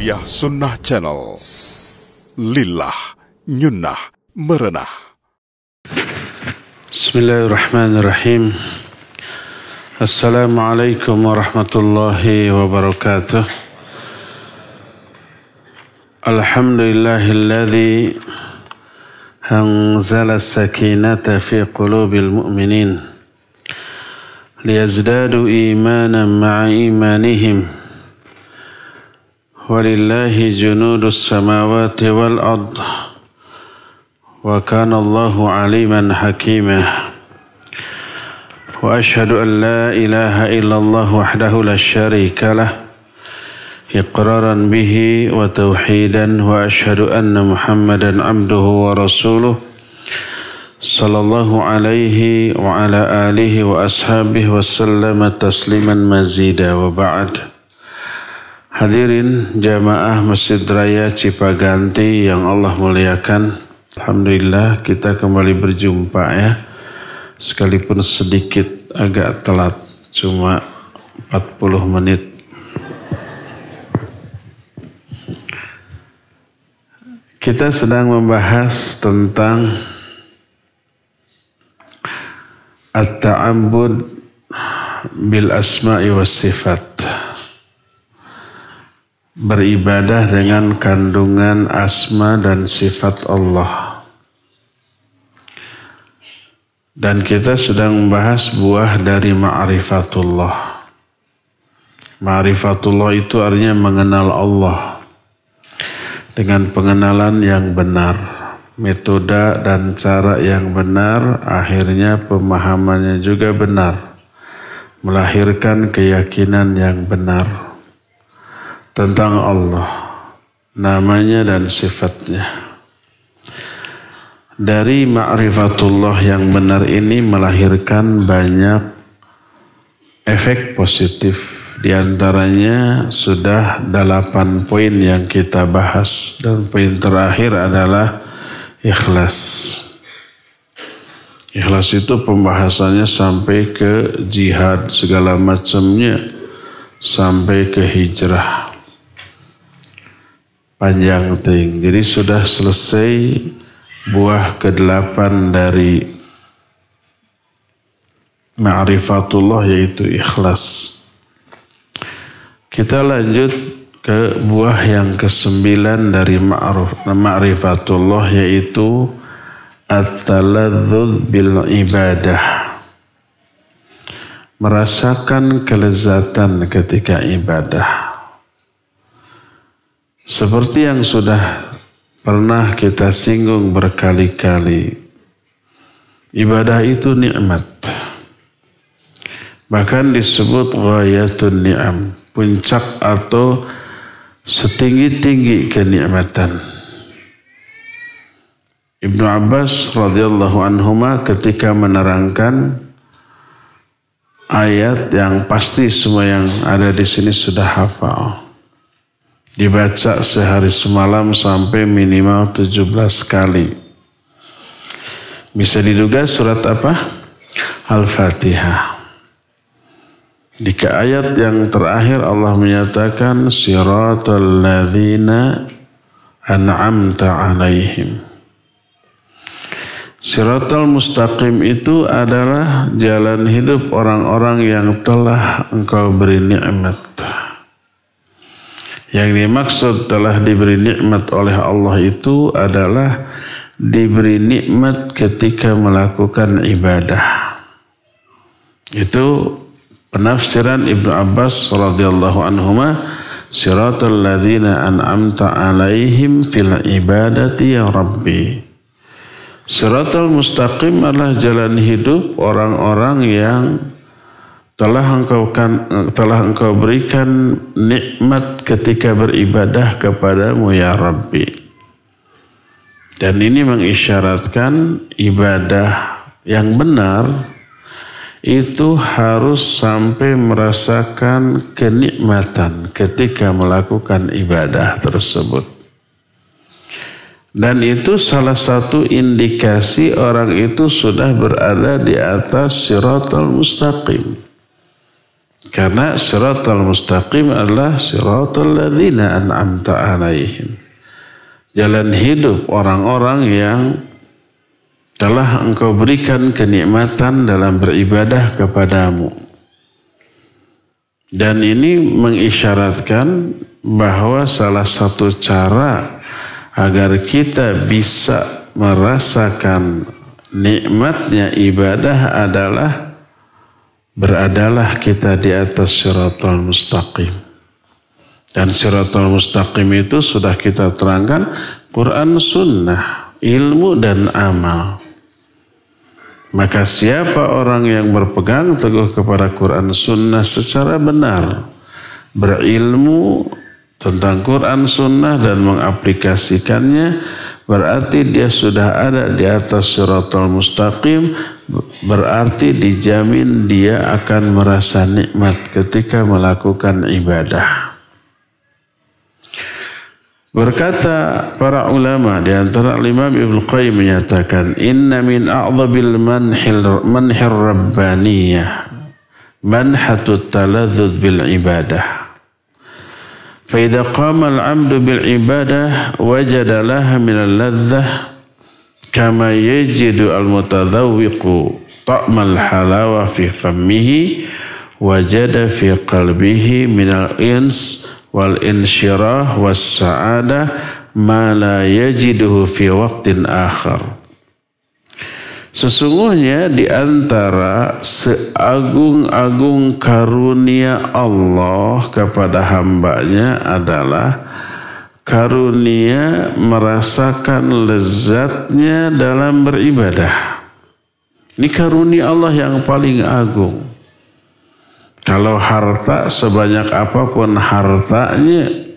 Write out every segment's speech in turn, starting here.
Tarbiyah Sunnah Channel. Lillah, nyunnah, merenah. Bismillahirrahmanirrahim. Assalamualaikum warahmatullahi wabarakatuh. Alhamdulillahilladzi أنزل السكينة في قلوب المؤمنين ليزدادوا إيمانا مع إيمانهم ولله جنود السماوات والأرض. وكان الله عليما حكيما. وأشهد أن لا إله إلا الله وحده لا شريك له. إقرارا به وتوحيدا وأشهد أن محمدا عبده ورسوله صلى الله عليه وعلى آله وأصحابه وسلم تسليما مزيدا. وبعد Hadirin jamaah Masjid Raya Cipaganti yang Allah muliakan. Alhamdulillah kita kembali berjumpa ya. Sekalipun sedikit agak telat, cuma 40 menit. Kita sedang membahas tentang At-ta'abbud bil asma'i was sifat beribadah dengan kandungan asma dan sifat Allah. Dan kita sedang membahas buah dari ma'rifatullah. Ma'rifatullah itu artinya mengenal Allah dengan pengenalan yang benar, metode dan cara yang benar, akhirnya pemahamannya juga benar, melahirkan keyakinan yang benar tentang Allah, namanya dan sifatnya. Dari ma'rifatullah yang benar ini melahirkan banyak efek positif. Di antaranya sudah delapan poin yang kita bahas dan poin terakhir adalah ikhlas. Ikhlas itu pembahasannya sampai ke jihad segala macamnya sampai ke hijrah panjang ting. Jadi sudah selesai buah kedelapan dari ma'rifatullah yaitu ikhlas. Kita lanjut ke buah yang kesembilan dari ma'rifatullah yaitu at-taladzuz bil ibadah. Merasakan kelezatan ketika ibadah. Seperti yang sudah pernah kita singgung berkali-kali, ibadah itu nikmat. Bahkan disebut ghayatun ni'am, puncak atau setinggi-tinggi kenikmatan. Ibnu Abbas radhiyallahu anhuma ketika menerangkan ayat yang pasti semua yang ada di sini sudah hafal dibaca sehari semalam sampai minimal 17 kali. Bisa diduga surat apa? Al-Fatihah. Di ayat yang terakhir Allah menyatakan siratal ladzina an'amta alaihim. Siratal mustaqim itu adalah jalan hidup orang-orang yang telah engkau beri nikmat. Yang dimaksud telah diberi nikmat oleh Allah itu adalah diberi nikmat ketika melakukan ibadah. Itu penafsiran Ibnu Abbas radhiyallahu anhuma siratal ladzina an'amta alaihim fil ibadati ya rabbi. Siratal mustaqim adalah jalan hidup orang-orang yang telah engkau kan, telah engkau berikan nikmat ketika beribadah kepadamu ya Rabbi. Dan ini mengisyaratkan ibadah yang benar itu harus sampai merasakan kenikmatan ketika melakukan ibadah tersebut. Dan itu salah satu indikasi orang itu sudah berada di atas siratul mustaqim Karena siratal mustaqim adalah siratal ladzina an'amta alaihim. Jalan hidup orang-orang yang telah engkau berikan kenikmatan dalam beribadah kepadamu. Dan ini mengisyaratkan bahwa salah satu cara agar kita bisa merasakan nikmatnya ibadah adalah beradalah kita di atas syaratul mustaqim. Dan syaratul mustaqim itu sudah kita terangkan Quran sunnah, ilmu dan amal. Maka siapa orang yang berpegang teguh kepada Quran sunnah secara benar, berilmu tentang Quran sunnah dan mengaplikasikannya, berarti dia sudah ada di atas syaratul mustaqim berarti dijamin dia akan merasa nikmat ketika melakukan ibadah. Berkata para ulama di antara Imam Ibnu Qayyim menyatakan inna min a'dhabil manhil manhir rabbaniyah manhatut taladzud bil ibadah. فإذا قام العبد بالعبادة وجد لها من اللذة kama yajidu al-mutadawwiqu ta'mal halawa fi fammihi wajada fi qalbihi minal ins wal insyirah was sa'adah ma la yajiduhu fi waqtin akhar. Sesungguhnya di antara seagung-agung karunia Allah kepada hambanya adalah karunia merasakan lezatnya dalam beribadah. Ini karunia Allah yang paling agung. Kalau harta sebanyak apa pun hartanya,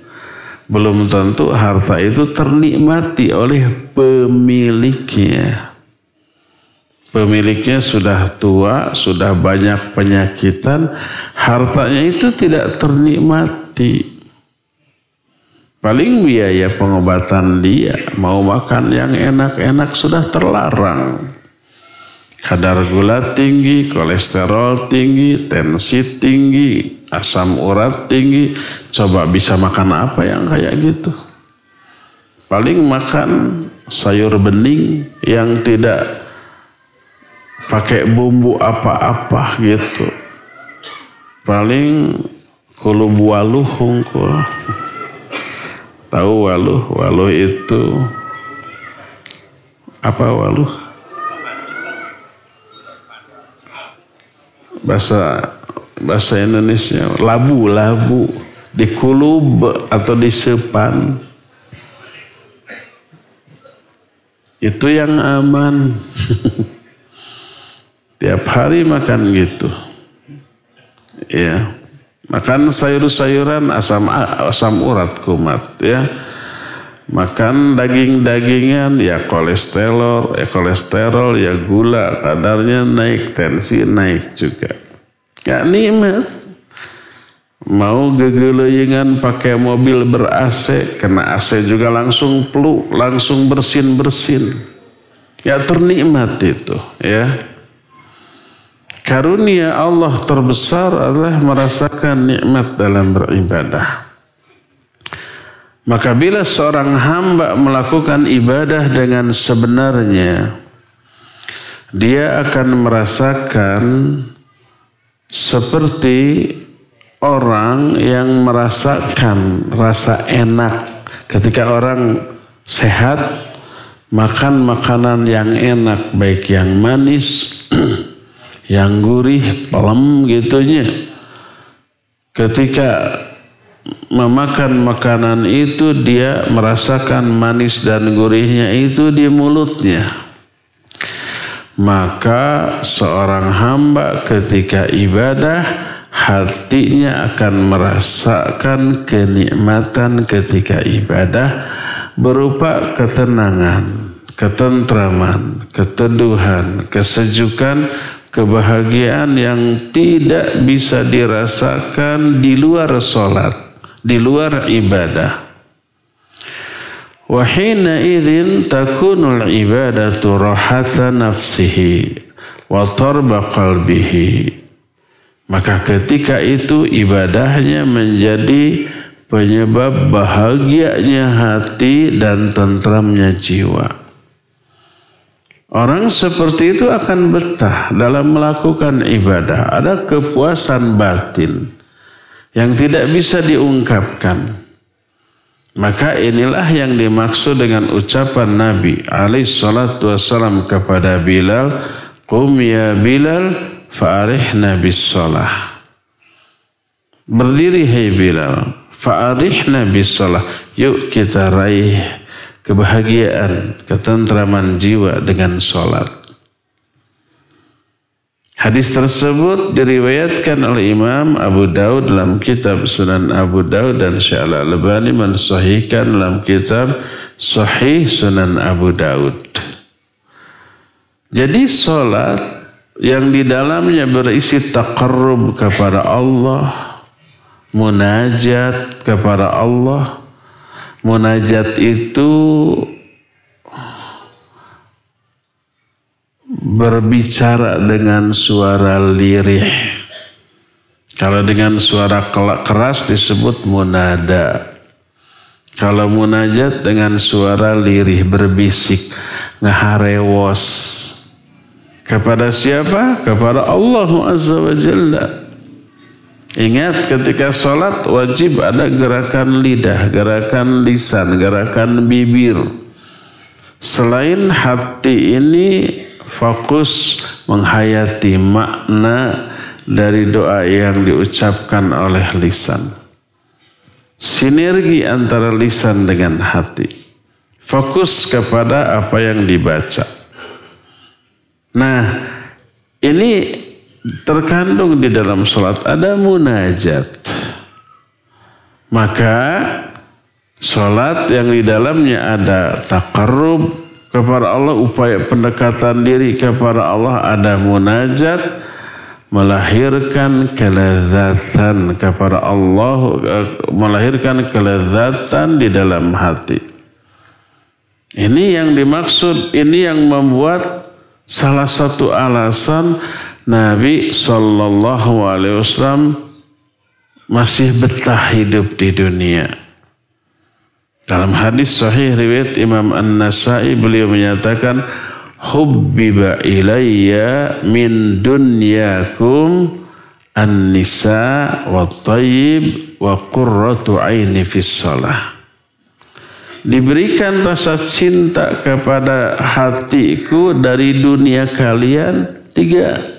belum tentu harta itu ternikmati oleh pemiliknya. Pemiliknya sudah tua, sudah banyak penyakitan, hartanya itu tidak ternikmati. Paling biaya pengobatan dia mau makan yang enak-enak sudah terlarang. Kadar gula tinggi, kolesterol tinggi, tensi tinggi, asam urat tinggi. Coba bisa makan apa yang kayak gitu? Paling makan sayur bening yang tidak pakai bumbu apa-apa gitu. Paling kulu hungkul. Tahu waluh? Waluh itu apa waluh? Bahasa bahasa Indonesia labu labu di kulub atau di sepan itu yang aman tiap hari makan gitu ya Makan sayur-sayuran asam asam urat kumat ya. Makan daging-dagingan ya kolesterol, ya kolesterol, ya gula, kadarnya naik, tensi naik juga. Ya nikmat. Mau gegeleyengan pakai mobil ber AC, kena AC juga langsung peluk, langsung bersin-bersin. Ya ternikmat itu ya. Karunia Allah terbesar adalah merasakan nikmat dalam beribadah. Maka bila seorang hamba melakukan ibadah dengan sebenarnya, dia akan merasakan seperti orang yang merasakan rasa enak ketika orang sehat makan makanan yang enak baik yang manis yang gurih, pelem gitunya. Ketika memakan makanan itu dia merasakan manis dan gurihnya itu di mulutnya. Maka seorang hamba ketika ibadah hatinya akan merasakan kenikmatan ketika ibadah berupa ketenangan, ketentraman, keteduhan, kesejukan kebahagiaan yang tidak bisa dirasakan di luar sholat, di luar ibadah. Wahina idzin takunul ibadatu rahata nafsihi wa tarba qalbihi. Maka ketika itu ibadahnya menjadi penyebab bahagianya hati dan tentramnya jiwa. Orang seperti itu akan betah dalam melakukan ibadah. Ada kepuasan batin yang tidak bisa diungkapkan. Maka inilah yang dimaksud dengan ucapan Nabi alaih salatu wassalam kepada Bilal. Qum ya Bilal fa'arihna bis salah. Berdiri hai Bilal. Fa'arihna bis salah. Yuk kita raih kebahagiaan, ketentraman jiwa dengan sholat. Hadis tersebut diriwayatkan oleh Imam Abu Daud dalam kitab Sunan Abu Daud dan Syekh Al-Albani mensahihkan dalam kitab Sahih Sunan Abu Daud. Jadi sholat yang di dalamnya berisi takarrub kepada Allah, munajat kepada Allah, munajat itu berbicara dengan suara lirih. Kalau dengan suara keras disebut munada. Kalau munajat dengan suara lirih berbisik, ngaharewos. Kepada siapa? Kepada Allah Azza wa Jalla. Ingat ketika sholat wajib ada gerakan lidah, gerakan lisan, gerakan bibir. Selain hati ini fokus menghayati makna dari doa yang diucapkan oleh lisan. Sinergi antara lisan dengan hati. Fokus kepada apa yang dibaca. Nah, ini terkandung di dalam sholat ada munajat. Maka sholat yang di dalamnya ada takarrub kepada Allah, upaya pendekatan diri kepada Allah, ada munajat, melahirkan kelezatan kepada Allah, melahirkan kelezatan di dalam hati. Ini yang dimaksud, ini yang membuat salah satu alasan Nabi Shallallahu Alaihi Wasallam masih betah hidup di dunia. Dalam hadis sahih riwayat Imam An-Nasai beliau menyatakan hubbiba ilayya min dunyakum an-nisa wa tayyib wa qurratu aini fis salah. Diberikan rasa cinta kepada hatiku dari dunia kalian tiga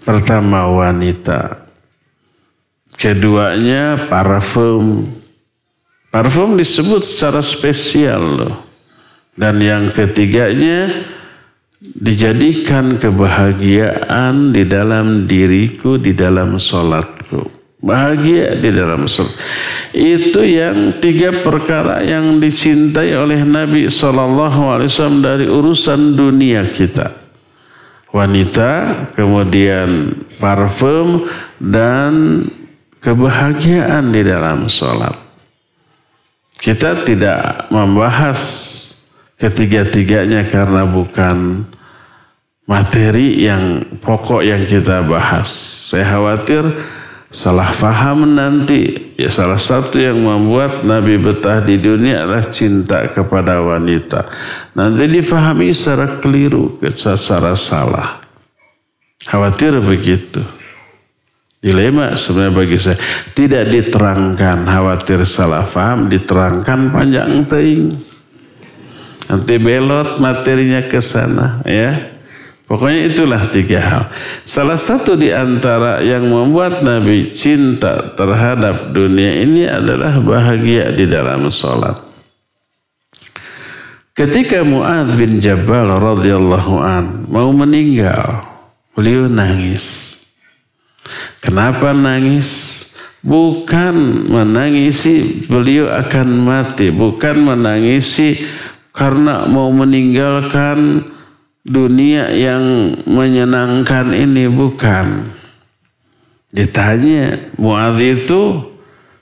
Pertama wanita. Keduanya parfum. Parfum disebut secara spesial loh. Dan yang ketiganya dijadikan kebahagiaan di dalam diriku, di dalam sholatku. Bahagia di dalam sholat. Itu yang tiga perkara yang dicintai oleh Nabi SAW dari urusan dunia kita wanita, kemudian parfum, dan kebahagiaan di dalam sholat. Kita tidak membahas ketiga-tiganya karena bukan materi yang pokok yang kita bahas. Saya khawatir salah faham nanti. Ya salah satu yang membuat Nabi betah di dunia adalah cinta kepada wanita. Nanti difahami secara keliru, secara salah. Khawatir begitu. Dilema sebenarnya bagi saya. Tidak diterangkan khawatir salah faham, diterangkan panjang teing. Nanti belot materinya ke sana ya. Pokoknya itulah tiga hal. Salah satu di antara yang membuat Nabi cinta terhadap dunia ini adalah bahagia di dalam sholat. Ketika Mu'ad bin Jabal radhiyallahu an mau meninggal, beliau nangis. Kenapa nangis? Bukan menangisi beliau akan mati, bukan menangisi karena mau meninggalkan dunia yang menyenangkan ini bukan. Ditanya Muadz itu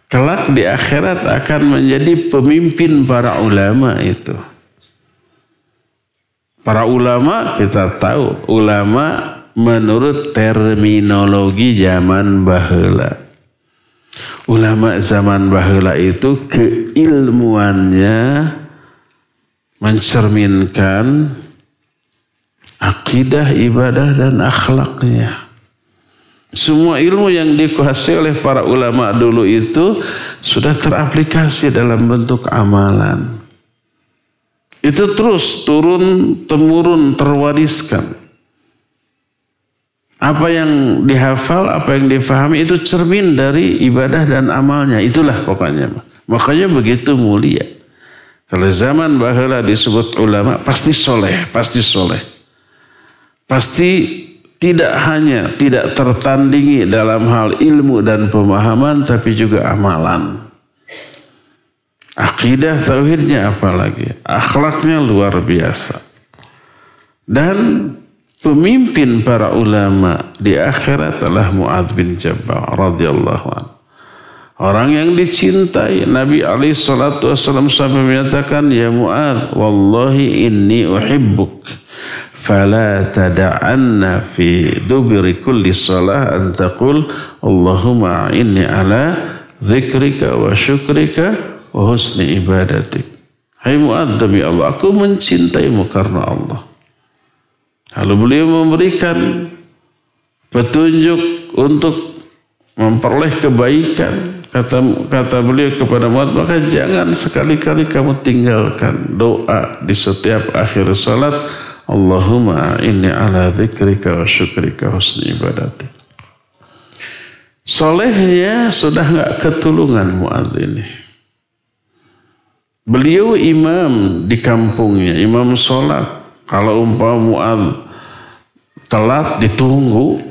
kelak di akhirat akan menjadi pemimpin para ulama itu. Para ulama kita tahu ulama menurut terminologi zaman bahula. Ulama zaman bahula itu keilmuannya mencerminkan akidah, ibadah, dan akhlaknya. Semua ilmu yang dikuasai oleh para ulama dulu itu sudah teraplikasi dalam bentuk amalan. Itu terus turun temurun terwariskan. Apa yang dihafal, apa yang difahami itu cermin dari ibadah dan amalnya. Itulah pokoknya. Makanya begitu mulia. Kalau zaman bahula disebut ulama, pasti soleh, pasti soleh. Pasti tidak hanya tidak tertandingi dalam hal ilmu dan pemahaman tapi juga amalan. Akidah tauhidnya apalagi, akhlaknya luar biasa. Dan pemimpin para ulama di akhirat adalah Muad bin Jabal radhiyallahu anhu. Orang yang dicintai Nabi Ali salatu wasallam sampai menyatakan ya Muad wallahi inni uhibbuk fala tada'anna fi dubri kulli salah antaqul Allahumma inni ala zikrika wa syukrika wa husni ibadatik. Hai Mu'ad demi Allah, aku mencintaimu karena Allah. Lalu beliau memberikan petunjuk untuk memperoleh kebaikan. Kata, kata beliau kepada muat maka jangan sekali-kali kamu tinggalkan doa di setiap akhir salat Allahumma inni ala dzikrika wa syukrika husni ibadati. Solehnya sudah nggak ketulungan Mu'adz ini. Beliau imam di kampungnya, imam sholat. Kalau umpama Mu'adz telat ditunggu.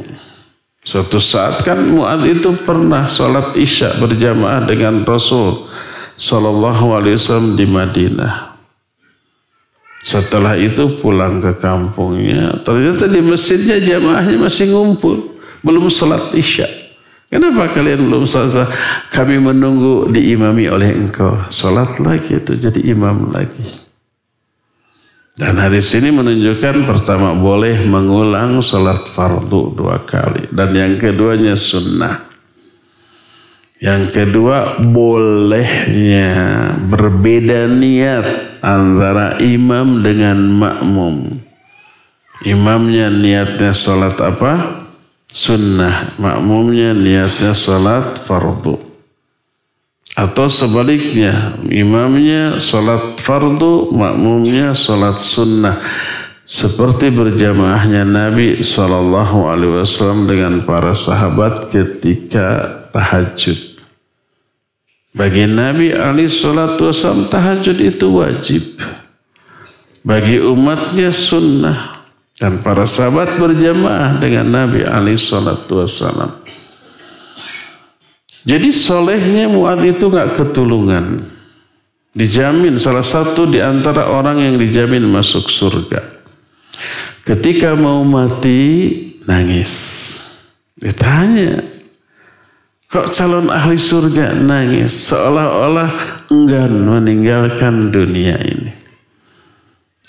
Suatu saat kan Mu'adz itu pernah sholat isya berjamaah dengan Rasul Sallallahu Alaihi Wasallam di Madinah. Setelah itu pulang ke kampungnya, ternyata di masjidnya jamaahnya masih ngumpul, belum sholat isya. Kenapa kalian belum sholat? Kami menunggu diimami oleh engkau. Sholat lagi itu jadi imam lagi. Dan hadis ini menunjukkan pertama boleh mengulang sholat fardu dua kali. Dan yang keduanya sunnah. Yang kedua bolehnya berbeda niat antara imam dengan makmum. Imamnya niatnya sholat apa? Sunnah. Makmumnya niatnya sholat fardu. Atau sebaliknya, imamnya sholat fardu, makmumnya sholat sunnah. Seperti berjamaahnya Nabi SAW dengan para sahabat ketika tahajud. Bagi Nabi Ali Shallallahu Wasallam tahajud itu wajib. Bagi umatnya sunnah. Dan para sahabat berjamaah dengan Nabi Ali Shallallahu Wasallam. Jadi solehnya Muad itu nggak ketulungan. Dijamin salah satu di antara orang yang dijamin masuk surga. Ketika mau mati nangis. Ditanya, Kok calon ahli surga nangis seolah-olah enggan meninggalkan dunia ini.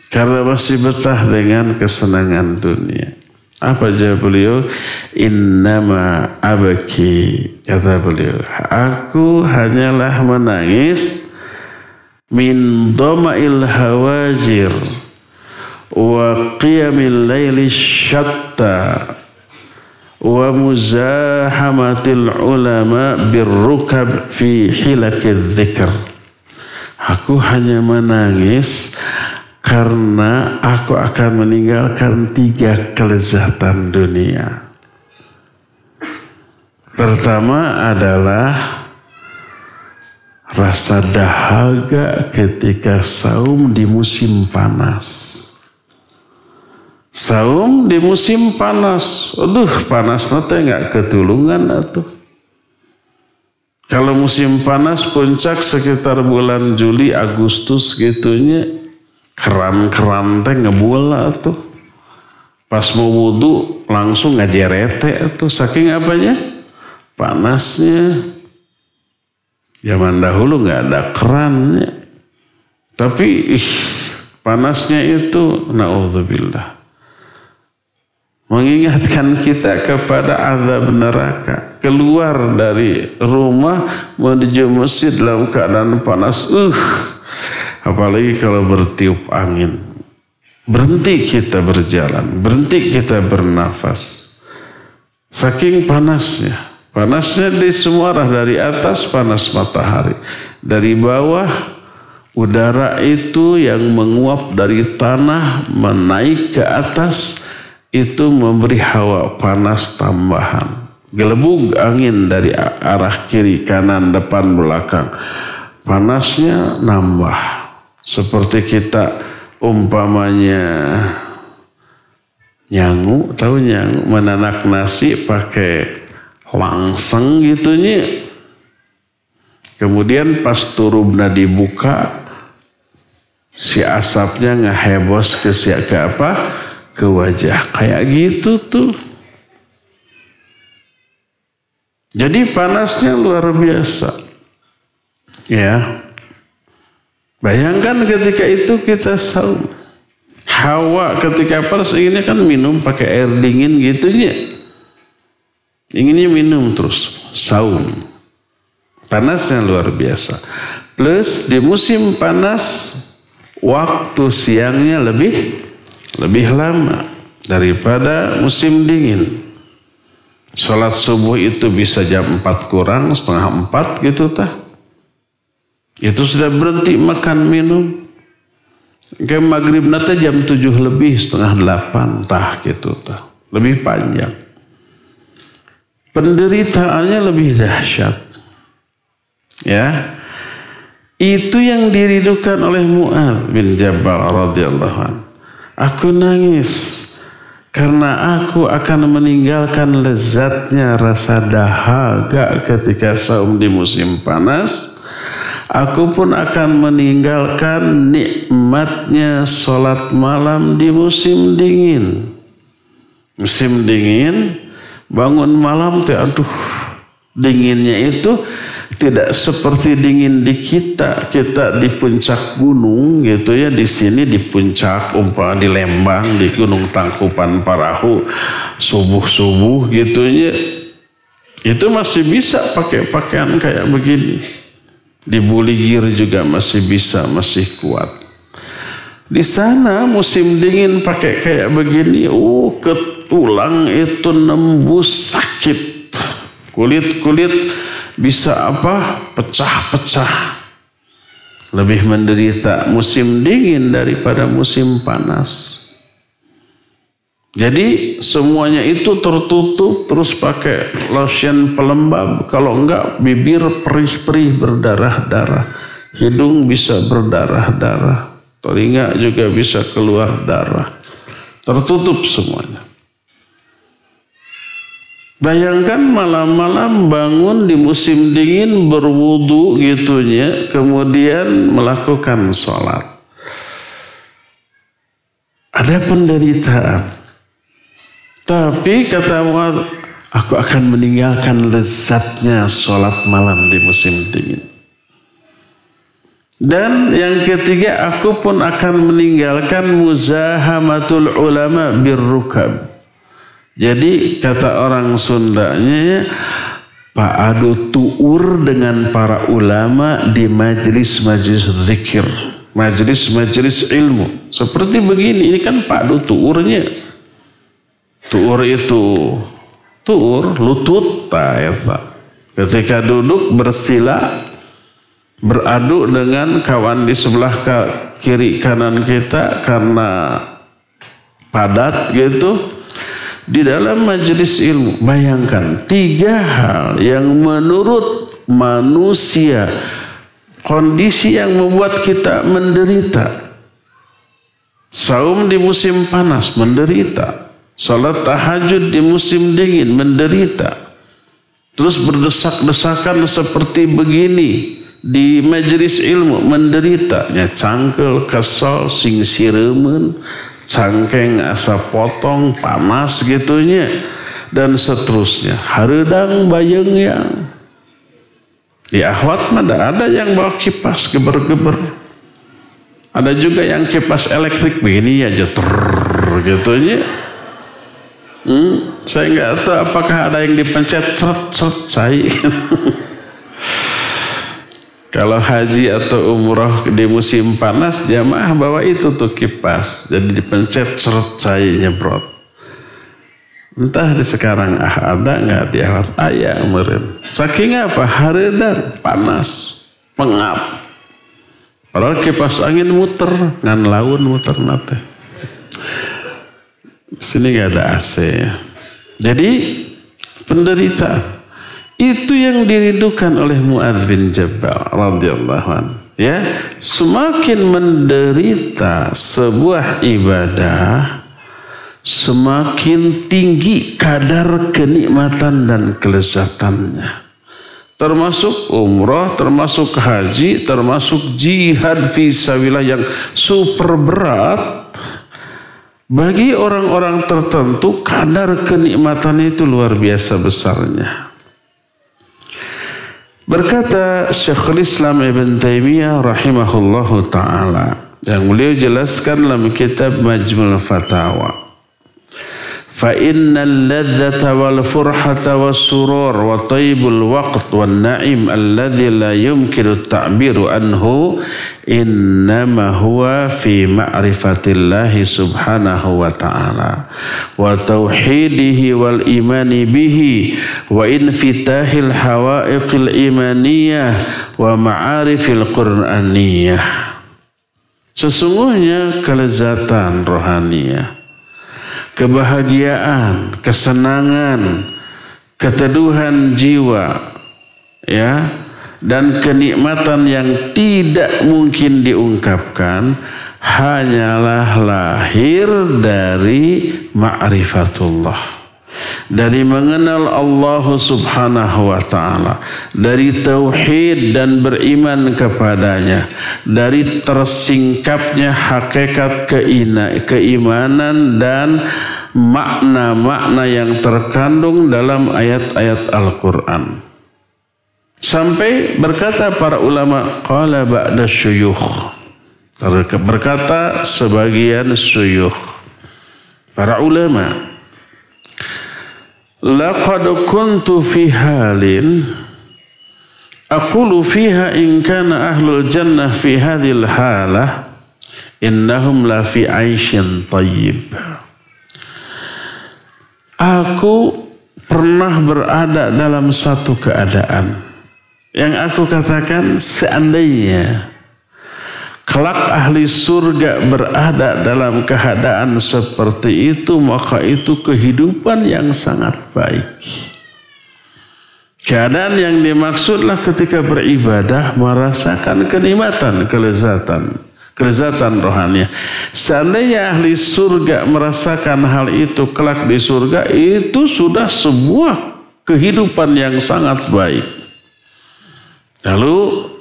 Karena masih betah dengan kesenangan dunia. Apa jawab beliau? Innama abaki. Kata beliau. Aku hanyalah menangis min doma'il hawajir wa qiyamil syatta wa muzahamatil ulama birrukab fi hilakil dzikr. Aku hanya menangis karena aku akan meninggalkan tiga kelezatan dunia. Pertama adalah rasa dahaga ketika saum di musim panas. Saum di musim panas. Aduh, panas nanti nggak ketulungan atuh. Kalau musim panas puncak sekitar bulan Juli Agustus gitunya keran-keran teh ngebola tuh. Pas mau wudhu langsung ngajerete tuh saking apanya? Panasnya. Zaman dahulu nggak ada kerannya. Tapi ih, panasnya itu naudzubillah. Mengingatkan kita kepada azab neraka. Keluar dari rumah menuju masjid dalam keadaan panas. Uh apalagi kalau bertiup angin. Berhenti kita berjalan berhenti kita bernafas. Saking panasnya. Panasnya di semua arah dari atas panas matahari. Dari bawah udara itu yang menguap dari tanah menaik ke atas itu memberi hawa panas tambahan. Gelebug angin dari arah kiri, kanan, depan, belakang. Panasnya nambah. Seperti kita umpamanya nyangu, tahu nyangu, menanak nasi pakai langseng gitunya. Kemudian pas turubna dibuka, si asapnya ngehebos ke siapa ke? Ke wajah. Kayak gitu tuh. Jadi panasnya luar biasa. Ya. Bayangkan ketika itu kita saum. Hawa ketika panas inginnya kan minum pakai air dingin gitu ya. Inginnya minum terus. Saum. Panasnya luar biasa. Plus di musim panas waktu siangnya lebih lebih lama daripada musim dingin. Sholat subuh itu bisa jam 4 kurang, setengah 4 gitu tah. Itu sudah berhenti makan minum. Ke maghrib nanti jam 7 lebih, setengah 8 tah gitu tah. Lebih panjang. Penderitaannya lebih dahsyat. Ya. Itu yang diridukan oleh Mu'ad bin Jabal radhiyallahu anhu. Aku nangis karena aku akan meninggalkan lezatnya rasa dahaga ketika saum di musim panas. Aku pun akan meninggalkan nikmatnya sholat malam di musim dingin. Musim dingin, bangun malam aduh dinginnya itu tidak seperti dingin di kita. Kita di puncak gunung gitu ya. Di sini di puncak umpama di Lembang di Gunung Tangkupan Parahu subuh subuh gitu ya. Itu masih bisa pakai pakaian kayak begini. Di Buligir juga masih bisa masih kuat. Di sana musim dingin pakai kayak begini uh ke tulang itu nembus sakit. Kulit kulit bisa apa? Pecah-pecah. Lebih menderita musim dingin daripada musim panas. Jadi semuanya itu tertutup terus pakai lotion pelembab. Kalau enggak bibir perih-perih berdarah-darah. Hidung bisa berdarah-darah. Telinga juga bisa keluar darah. Tertutup semuanya. Bayangkan malam-malam bangun di musim dingin berwudu gitunya, kemudian melakukan sholat. Ada penderitaan. Tapi kata Muad, aku akan meninggalkan lezatnya sholat malam di musim dingin. Dan yang ketiga, aku pun akan meninggalkan muzahamatul ulama birrukab jadi kata orang Sundanya Pak Adu tuur dengan para ulama di majelis-majelis zikir. Majelis-majelis ilmu. Seperti begini, ini kan Pak Adu tuurnya. Tuur itu, tuur, lutut, tak, Ketika duduk bersila, beradu dengan kawan di sebelah kiri kanan kita karena padat gitu di dalam majelis ilmu. Bayangkan tiga hal yang menurut manusia kondisi yang membuat kita menderita. Saum di musim panas menderita. Salat tahajud di musim dingin menderita. Terus berdesak-desakan seperti begini di majelis ilmu menderita. Ya cangkel, kesal, sing siremen, cangkeng asa potong panas gitunya dan seterusnya. Haredang bayang yang di ahwat mana ada yang bawa kipas geber-geber. Ada juga yang kipas elektrik begini aja ter gitunya. Hmm, saya nggak tahu apakah ada yang dipencet ceret ceret saya. Kalau haji atau umroh di musim panas jamaah bawa itu tuh kipas. Jadi dipencet ceret saya nyemprot. Entah di sekarang ah ada nggak di awas ayah meren. Saking apa? Haredan panas, pengap. Padahal kipas angin muter, ngan laun muter nate. Sini gak ada AC. Jadi penderita itu yang dirindukan oleh Muad bin Jabal radhiyallahu an. Ya, semakin menderita sebuah ibadah, semakin tinggi kadar kenikmatan dan kelezatannya. Termasuk umrah, termasuk haji, termasuk jihad visabilillah yang super berat bagi orang-orang tertentu kadar kenikmatan itu luar biasa besarnya. Berkata Syekhul Islam Ibn Taimiyah rahimahullahu taala yang beliau jelaskan dalam kitab Majmul Fatawa. فإن اللذة والفرحة والسرور وطيب الوقت والنعيم الذي لا يمكن التعبير عنه إنما هو في معرفة الله سبحانه وتعالى وتوحيده والإيمان به وانفتاح الحوائق الإيمانية ومعارف القرآنية. Sesungguhnya kelezatan rohaniah. Kebahagiaan, kesenangan, keteduhan jiwa, ya, dan kenikmatan yang tidak mungkin diungkapkan hanyalah lahir dari ma'rifatullah dari mengenal Allah Subhanahu wa taala, dari tauhid dan beriman kepadanya, dari tersingkapnya hakikat keimanan dan makna-makna yang terkandung dalam ayat-ayat Al-Qur'an. Sampai berkata para ulama qala ba'da syuyukh. Berkata sebagian syuyukh. Para ulama Laqad kuntu fi halin. Aqulu fiha in kana ahlul jannah fi hadhil halah. Innahum la fi aishin tayyib. Aku pernah berada dalam satu keadaan. Yang aku katakan seandainya kelak ahli surga berada dalam keadaan seperti itu, maka itu kehidupan yang sangat baik. Keadaan yang dimaksudlah ketika beribadah merasakan kenikmatan, kelezatan, kelezatan rohani. Seandainya ahli surga merasakan hal itu kelak di surga, itu sudah sebuah kehidupan yang sangat baik. Lalu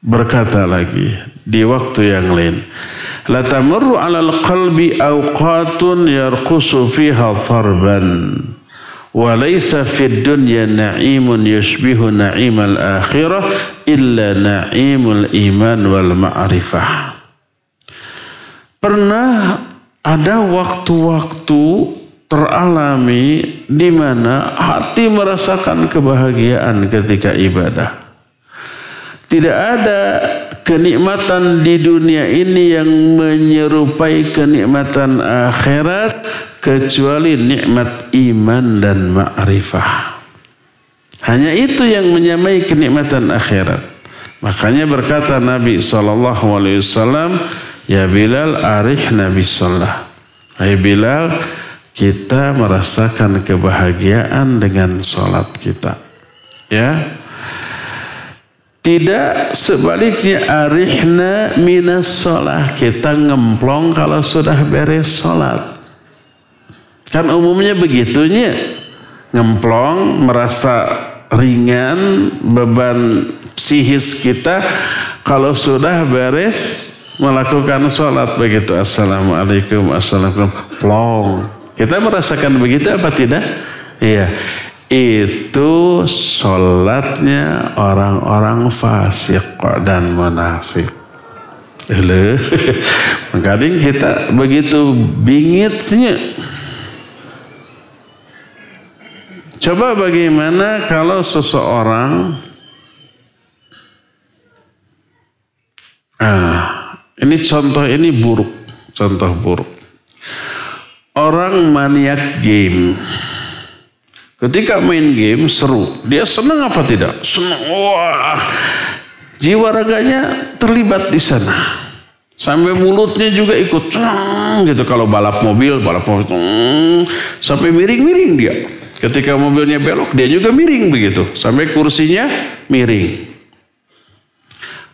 berkata lagi di waktu yang lain. La tamurru 'alal qalbi awqatun yarqusu fiha tarban fid dunya na'imun yushbihu na'imal akhirah illa na'imul iman wal ma'rifah. Pernah ada waktu-waktu teralami di mana hati merasakan kebahagiaan ketika ibadah tidak ada kenikmatan di dunia ini yang menyerupai kenikmatan akhirat kecuali nikmat iman dan ma'rifah. Hanya itu yang menyamai kenikmatan akhirat. Makanya berkata Nabi SAW, Ya Bilal arih Nabi Sallallahu. Hai Bilal, kita merasakan kebahagiaan dengan sholat kita. Ya, tidak sebaliknya arihna minas sholat. Kita ngemplong kalau sudah beres sholat. Kan umumnya begitunya. Ngemplong merasa ringan beban psikis kita kalau sudah beres melakukan sholat begitu assalamualaikum assalamualaikum plong kita merasakan begitu apa tidak iya itu sholatnya orang-orang fasik dan munafik. Kadang kita begitu bingitnya. Coba bagaimana kalau seseorang Ah, ini contoh ini buruk, contoh buruk. Orang maniak game. Ketika main game seru, dia senang apa tidak? Senang. Wah, jiwa raganya terlibat di sana. Sampai mulutnya juga ikut gitu kalau balap mobil, balap mobil sampai miring-miring dia. Ketika mobilnya belok, dia juga miring begitu. Sampai kursinya miring.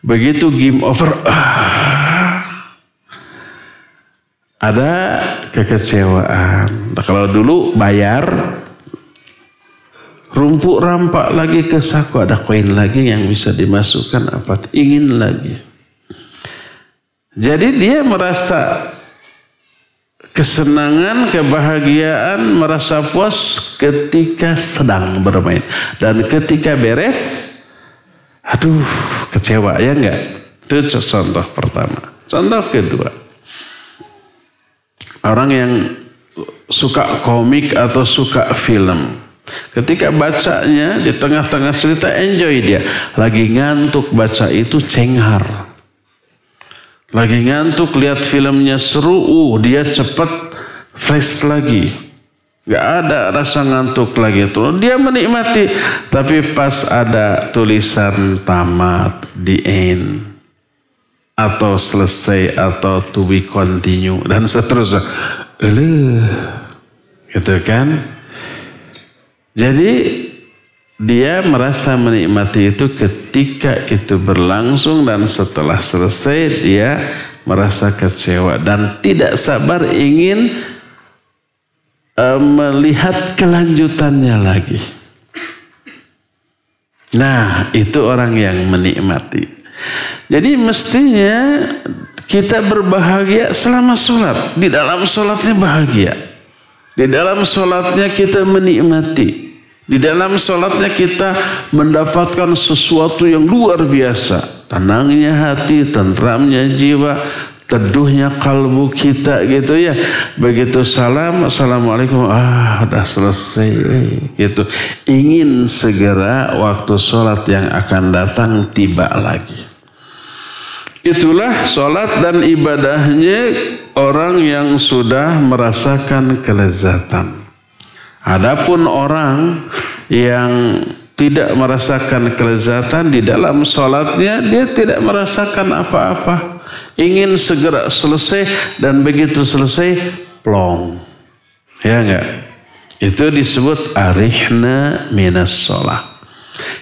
Begitu game over, ah, ada kekecewaan. Nah, kalau dulu bayar, rumput rampak lagi ke saku, ada koin lagi yang bisa dimasukkan apa? Ingin lagi. Jadi dia merasa kesenangan, kebahagiaan, merasa puas ketika sedang bermain. Dan ketika beres, aduh kecewa ya enggak? Itu contoh pertama. Contoh kedua, orang yang suka komik atau suka film. Ketika bacanya di tengah-tengah cerita enjoy dia. Lagi ngantuk baca itu cenghar. Lagi ngantuk lihat filmnya seru, uh dia cepet fresh lagi. Gak ada rasa ngantuk lagi tuh. Dia menikmati. Tapi pas ada tulisan tamat, the end. Atau selesai, atau to be continue. Dan seterusnya. Eleh. Gitu kan. Jadi dia merasa menikmati itu ketika itu berlangsung dan setelah selesai dia merasa kecewa dan tidak sabar ingin uh, melihat kelanjutannya lagi. Nah, itu orang yang menikmati. Jadi mestinya kita berbahagia selama sholat. Di dalam sholatnya bahagia. Di dalam sholatnya kita menikmati. Di dalam sholatnya kita mendapatkan sesuatu yang luar biasa. Tenangnya hati, tentramnya jiwa, teduhnya kalbu kita gitu ya. Begitu salam, assalamualaikum, ah udah selesai gitu. Ingin segera waktu sholat yang akan datang tiba lagi. Itulah sholat dan ibadahnya orang yang sudah merasakan kelezatan. Adapun orang yang tidak merasakan kelezatan di dalam sholatnya, dia tidak merasakan apa-apa. Ingin segera selesai dan begitu selesai, plong. Ya enggak? Itu disebut arihna minas sholat.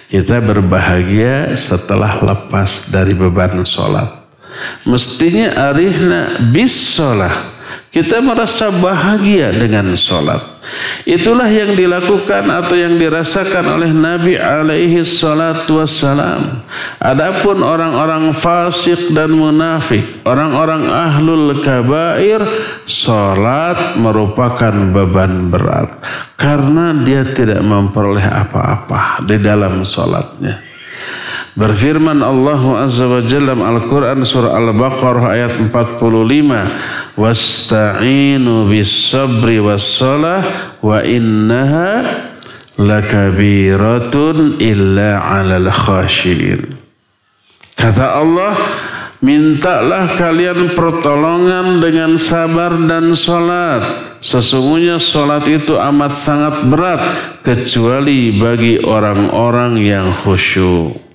Kita berbahagia setelah lepas dari beban sholat. Mestinya arihna bis sholat. Kita merasa bahagia dengan sholat. Itulah yang dilakukan atau yang dirasakan oleh Nabi alaihi salatu wassalam. Adapun orang-orang fasik dan munafik, orang-orang ahlul kabair, salat merupakan beban berat karena dia tidak memperoleh apa-apa di dalam salatnya. Berfirman Allah Azza wa Jalla Al-Quran surah Al-Baqarah ayat 45. Wasta'inu bis sabri was salah wa innaha lakabiratun illa alal khashiin. Kata Allah, mintalah kalian pertolongan dengan sabar dan sholat. Sesungguhnya sholat itu amat sangat berat kecuali bagi orang-orang yang khusyuk.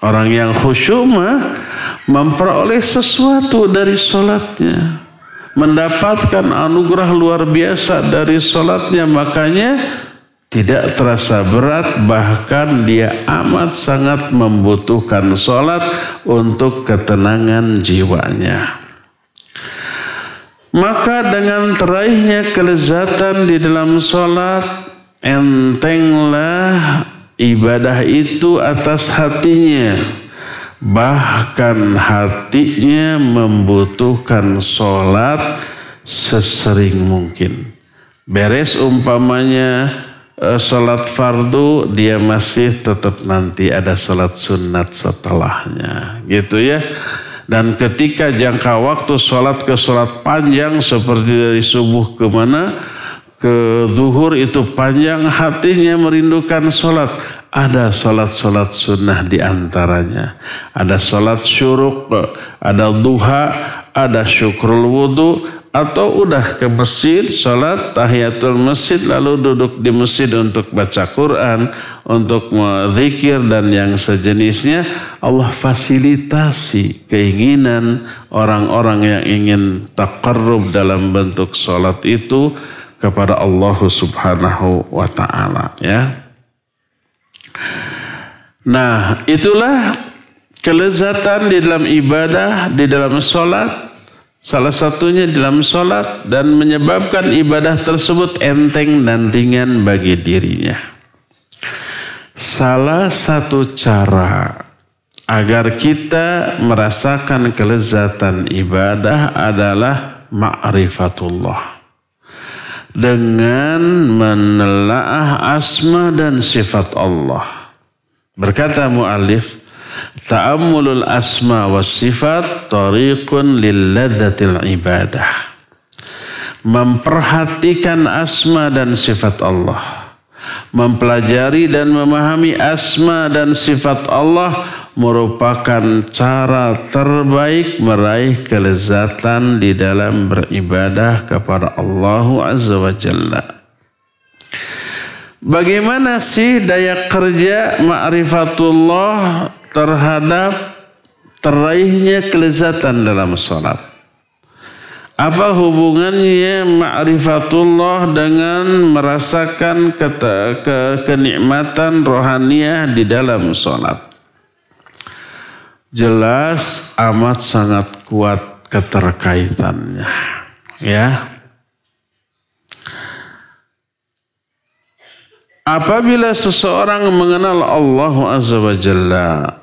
Orang yang khusyuk mah memperoleh sesuatu dari sholatnya. Mendapatkan anugerah luar biasa dari sholatnya. Makanya tidak terasa berat bahkan dia amat sangat membutuhkan sholat untuk ketenangan jiwanya. Maka dengan teraihnya kelezatan di dalam sholat entenglah ibadah itu atas hatinya. Bahkan hatinya membutuhkan sholat sesering mungkin. Beres umpamanya eh, sholat fardu, dia masih tetap nanti ada sholat sunat setelahnya. Gitu ya. Dan ketika jangka waktu sholat ke sholat panjang seperti dari subuh ke mana, ke zuhur itu panjang hatinya merindukan sholat. Ada sholat-sholat sunnah di antaranya. Ada sholat syuruk, ada duha, ada syukrul wudhu, atau udah ke masjid, sholat tahiyatul masjid, lalu duduk di masjid untuk baca Quran, untuk zikir dan yang sejenisnya, Allah fasilitasi keinginan orang-orang yang ingin takarrub dalam bentuk sholat itu kepada Allah subhanahu wa ta'ala. Ya. Nah itulah kelezatan di dalam ibadah, di dalam sholat, Salah satunya dalam sholat dan menyebabkan ibadah tersebut enteng dan ringan bagi dirinya. Salah satu cara agar kita merasakan kelezatan ibadah adalah ma'rifatullah. Dengan menelaah asma dan sifat Allah. Berkata mu'alif, Ta'ammulul asma wa sifat tariqun lilladzatil ibadah. Memperhatikan asma dan sifat Allah. Mempelajari dan memahami asma dan sifat Allah merupakan cara terbaik meraih kelezatan di dalam beribadah kepada Allah Azza wa Jalla. Bagaimana sih daya kerja ma'rifatullah terhadap teraihnya kelezatan dalam sholat? Apa hubungannya ma'rifatullah dengan merasakan ke, ke, kenikmatan rohaniah di dalam sholat? Jelas amat sangat kuat keterkaitannya. Ya, Apabila seseorang mengenal Allah Azza wa Jalla,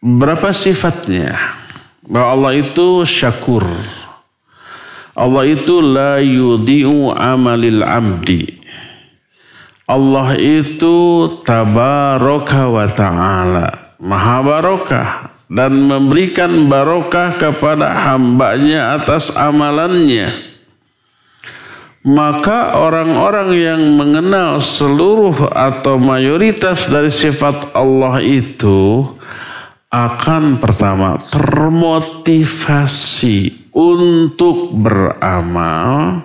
berapa sifatnya? Bahwa Allah itu syakur. Allah itu la yudhi'u amalil abdi. Allah itu tabaraka wa ta'ala. Maha barokah. Dan memberikan barokah kepada hambanya atas amalannya maka orang-orang yang mengenal seluruh atau mayoritas dari sifat Allah itu akan pertama termotivasi untuk beramal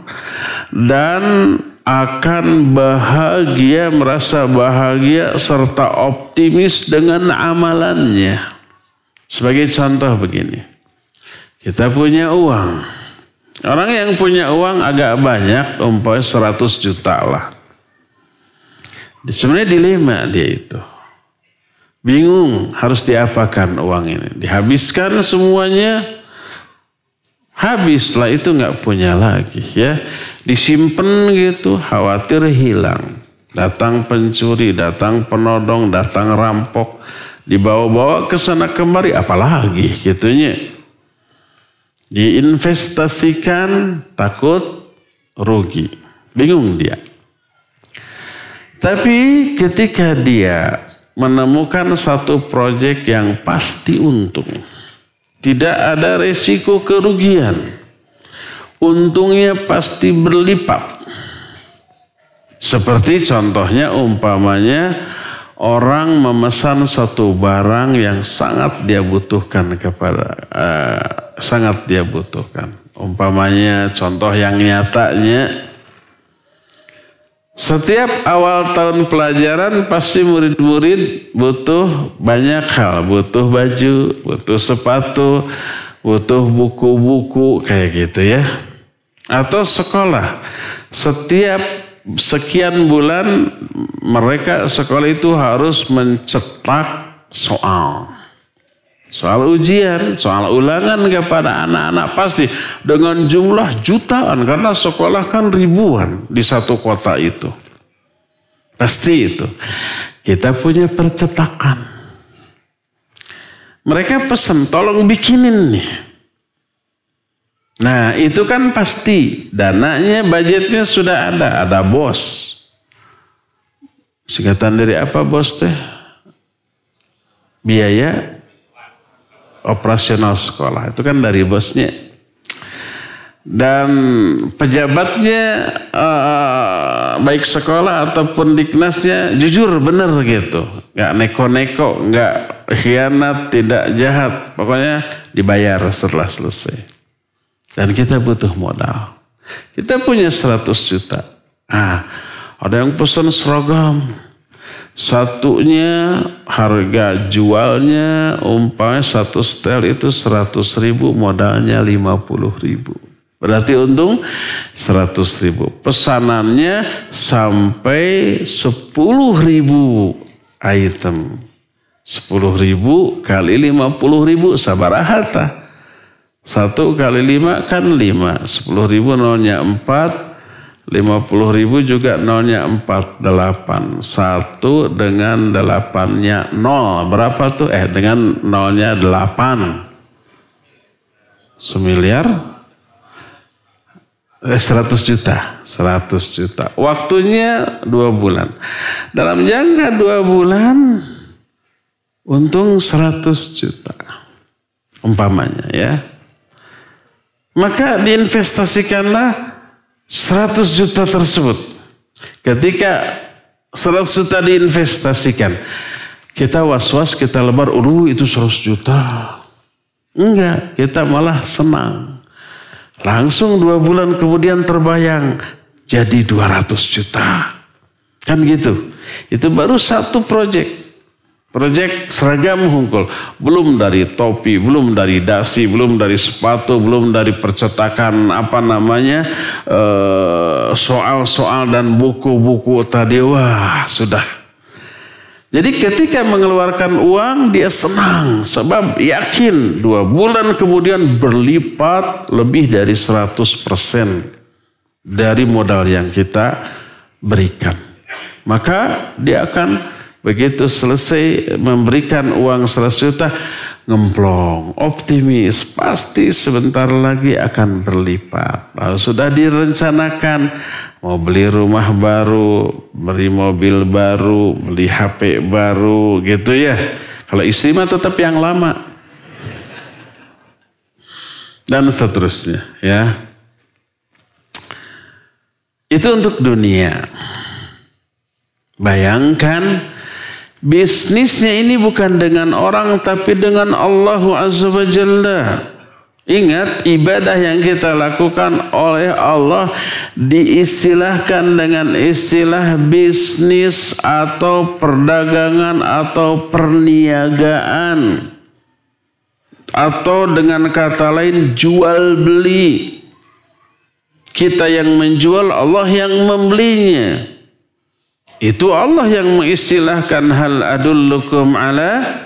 dan akan bahagia, merasa bahagia serta optimis dengan amalannya. Sebagai contoh begini, kita punya uang, Orang yang punya uang agak banyak, umpamanya 100 juta lah. Sebenarnya dilema dia itu. Bingung harus diapakan uang ini. Dihabiskan semuanya, habis lah itu nggak punya lagi ya. Disimpan gitu, khawatir hilang. Datang pencuri, datang penodong, datang rampok. Dibawa-bawa ke sana kemari, apalagi gitunya diinvestasikan takut rugi. Bingung dia. Tapi ketika dia menemukan satu proyek yang pasti untung. Tidak ada resiko kerugian. Untungnya pasti berlipat. Seperti contohnya umpamanya orang memesan satu barang yang sangat dia butuhkan kepada uh, sangat dia butuhkan. Umpamanya contoh yang nyatanya setiap awal tahun pelajaran pasti murid-murid butuh banyak hal, butuh baju, butuh sepatu, butuh buku-buku kayak gitu ya. Atau sekolah. Setiap sekian bulan mereka sekolah itu harus mencetak soal. Soal ujian, soal ulangan kepada anak-anak pasti dengan jumlah jutaan karena sekolah kan ribuan di satu kota itu. Pasti itu. Kita punya percetakan. Mereka pesan tolong bikinin nih. Nah itu kan pasti dananya budgetnya sudah ada, ada bos. Singkatan dari apa bos teh? Biaya operasional sekolah itu kan dari bosnya. dan pejabatnya uh, baik sekolah ataupun diknasnya jujur benar gitu nggak neko-neko nggak khianat tidak jahat pokoknya dibayar setelah selesai dan kita butuh modal kita punya 100 juta ah ada yang pesan seragam satunya harga jualnya umpamanya satu setel itu 100 ribu modalnya 50 ribu Berarti untung 100 ribu. Pesanannya sampai 10 ribu item. 10 ribu kali 50 ribu sabar harta. Satu kali lima kan lima. 10 ribu nolnya 4. 50 ribu juga nolnya 4. 8. Satu dengan delapannya nol. Berapa tuh? Eh dengan nolnya 8. Semiliar 100 eh, juta, 100 juta. Waktunya dua bulan. Dalam jangka dua bulan, untung 100 juta. Umpamanya ya. Maka diinvestasikanlah 100 juta tersebut. Ketika 100 juta diinvestasikan. Kita was-was, kita lebar, ulu itu 100 juta. Enggak, kita malah senang. Langsung dua bulan kemudian terbayang jadi 200 juta. Kan gitu. Itu baru satu proyek. Proyek seragam hungkul. Belum dari topi, belum dari dasi, belum dari sepatu, belum dari percetakan apa namanya. Eh, soal-soal dan buku-buku tadi. Wah sudah jadi ketika mengeluarkan uang dia senang sebab yakin dua bulan kemudian berlipat lebih dari 100% dari modal yang kita berikan. Maka dia akan begitu selesai memberikan uang 100 juta ngemplong, optimis, pasti sebentar lagi akan berlipat. Lalu sudah direncanakan mau beli rumah baru, beli mobil baru, beli HP baru gitu ya. Kalau istri mah tetap yang lama. Dan seterusnya ya. Itu untuk dunia. Bayangkan bisnisnya ini bukan dengan orang tapi dengan Allah Azza wa Jalla. Ingat ibadah yang kita lakukan oleh Allah diistilahkan dengan istilah bisnis atau perdagangan atau perniagaan atau dengan kata lain jual beli. Kita yang menjual, Allah yang membelinya. Itu Allah yang mengistilahkan hal adullukum ala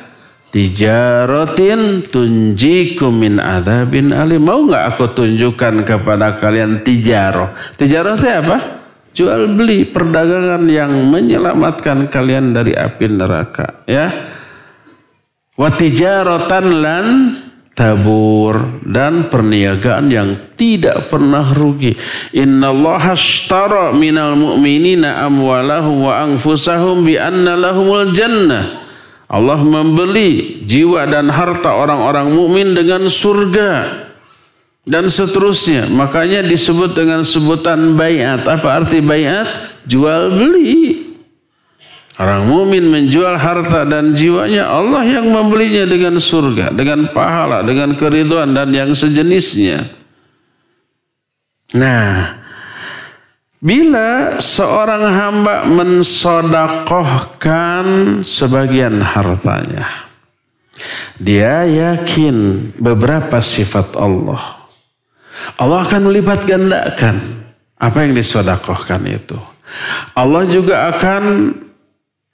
Tijaratin tunjikum min adabin alim. Mau nggak aku tunjukkan kepada kalian tijaro? Tijaro itu apa? Jual beli perdagangan yang menyelamatkan kalian dari api neraka. Ya. Watijarotan lan tabur dan perniagaan yang tidak pernah rugi. Inna Allah ashtara minal mu'minina amwalahum wa anfusahum bi anna lahumul jannah. Allah membeli jiwa dan harta orang-orang mukmin dengan surga dan seterusnya. Makanya disebut dengan sebutan bayat. Apa arti bayat? Jual beli. Orang mukmin menjual harta dan jiwanya, Allah yang membelinya dengan surga, dengan pahala, dengan keriduan dan yang sejenisnya. Nah, Bila seorang hamba mensodakohkan sebagian hartanya, dia yakin beberapa sifat Allah. Allah akan melipat gandakan apa yang disodakohkan itu. Allah juga akan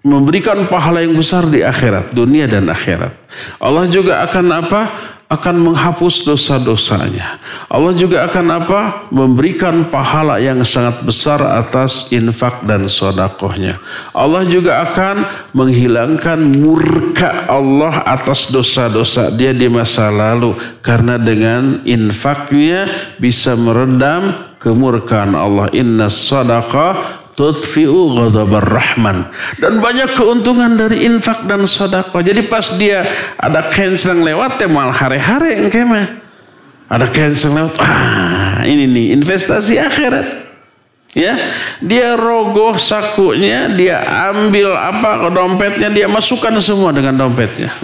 memberikan pahala yang besar di akhirat, dunia dan akhirat. Allah juga akan apa? akan menghapus dosa-dosanya. Allah juga akan apa? Memberikan pahala yang sangat besar atas infak dan sodakohnya. Allah juga akan menghilangkan murka Allah atas dosa-dosa dia di masa lalu. Karena dengan infaknya bisa meredam kemurkaan Allah. Inna sadaqah tudfi'u ghadabar rahman. Dan banyak keuntungan dari infak dan sedekah. Jadi pas dia ada kencang lewat ya mal hare-hare yang kemah. Ada cancel lewat. Ah, ini nih investasi akhirat. Ya, dia rogoh sakunya, dia ambil apa dompetnya, dia masukkan semua dengan dompetnya.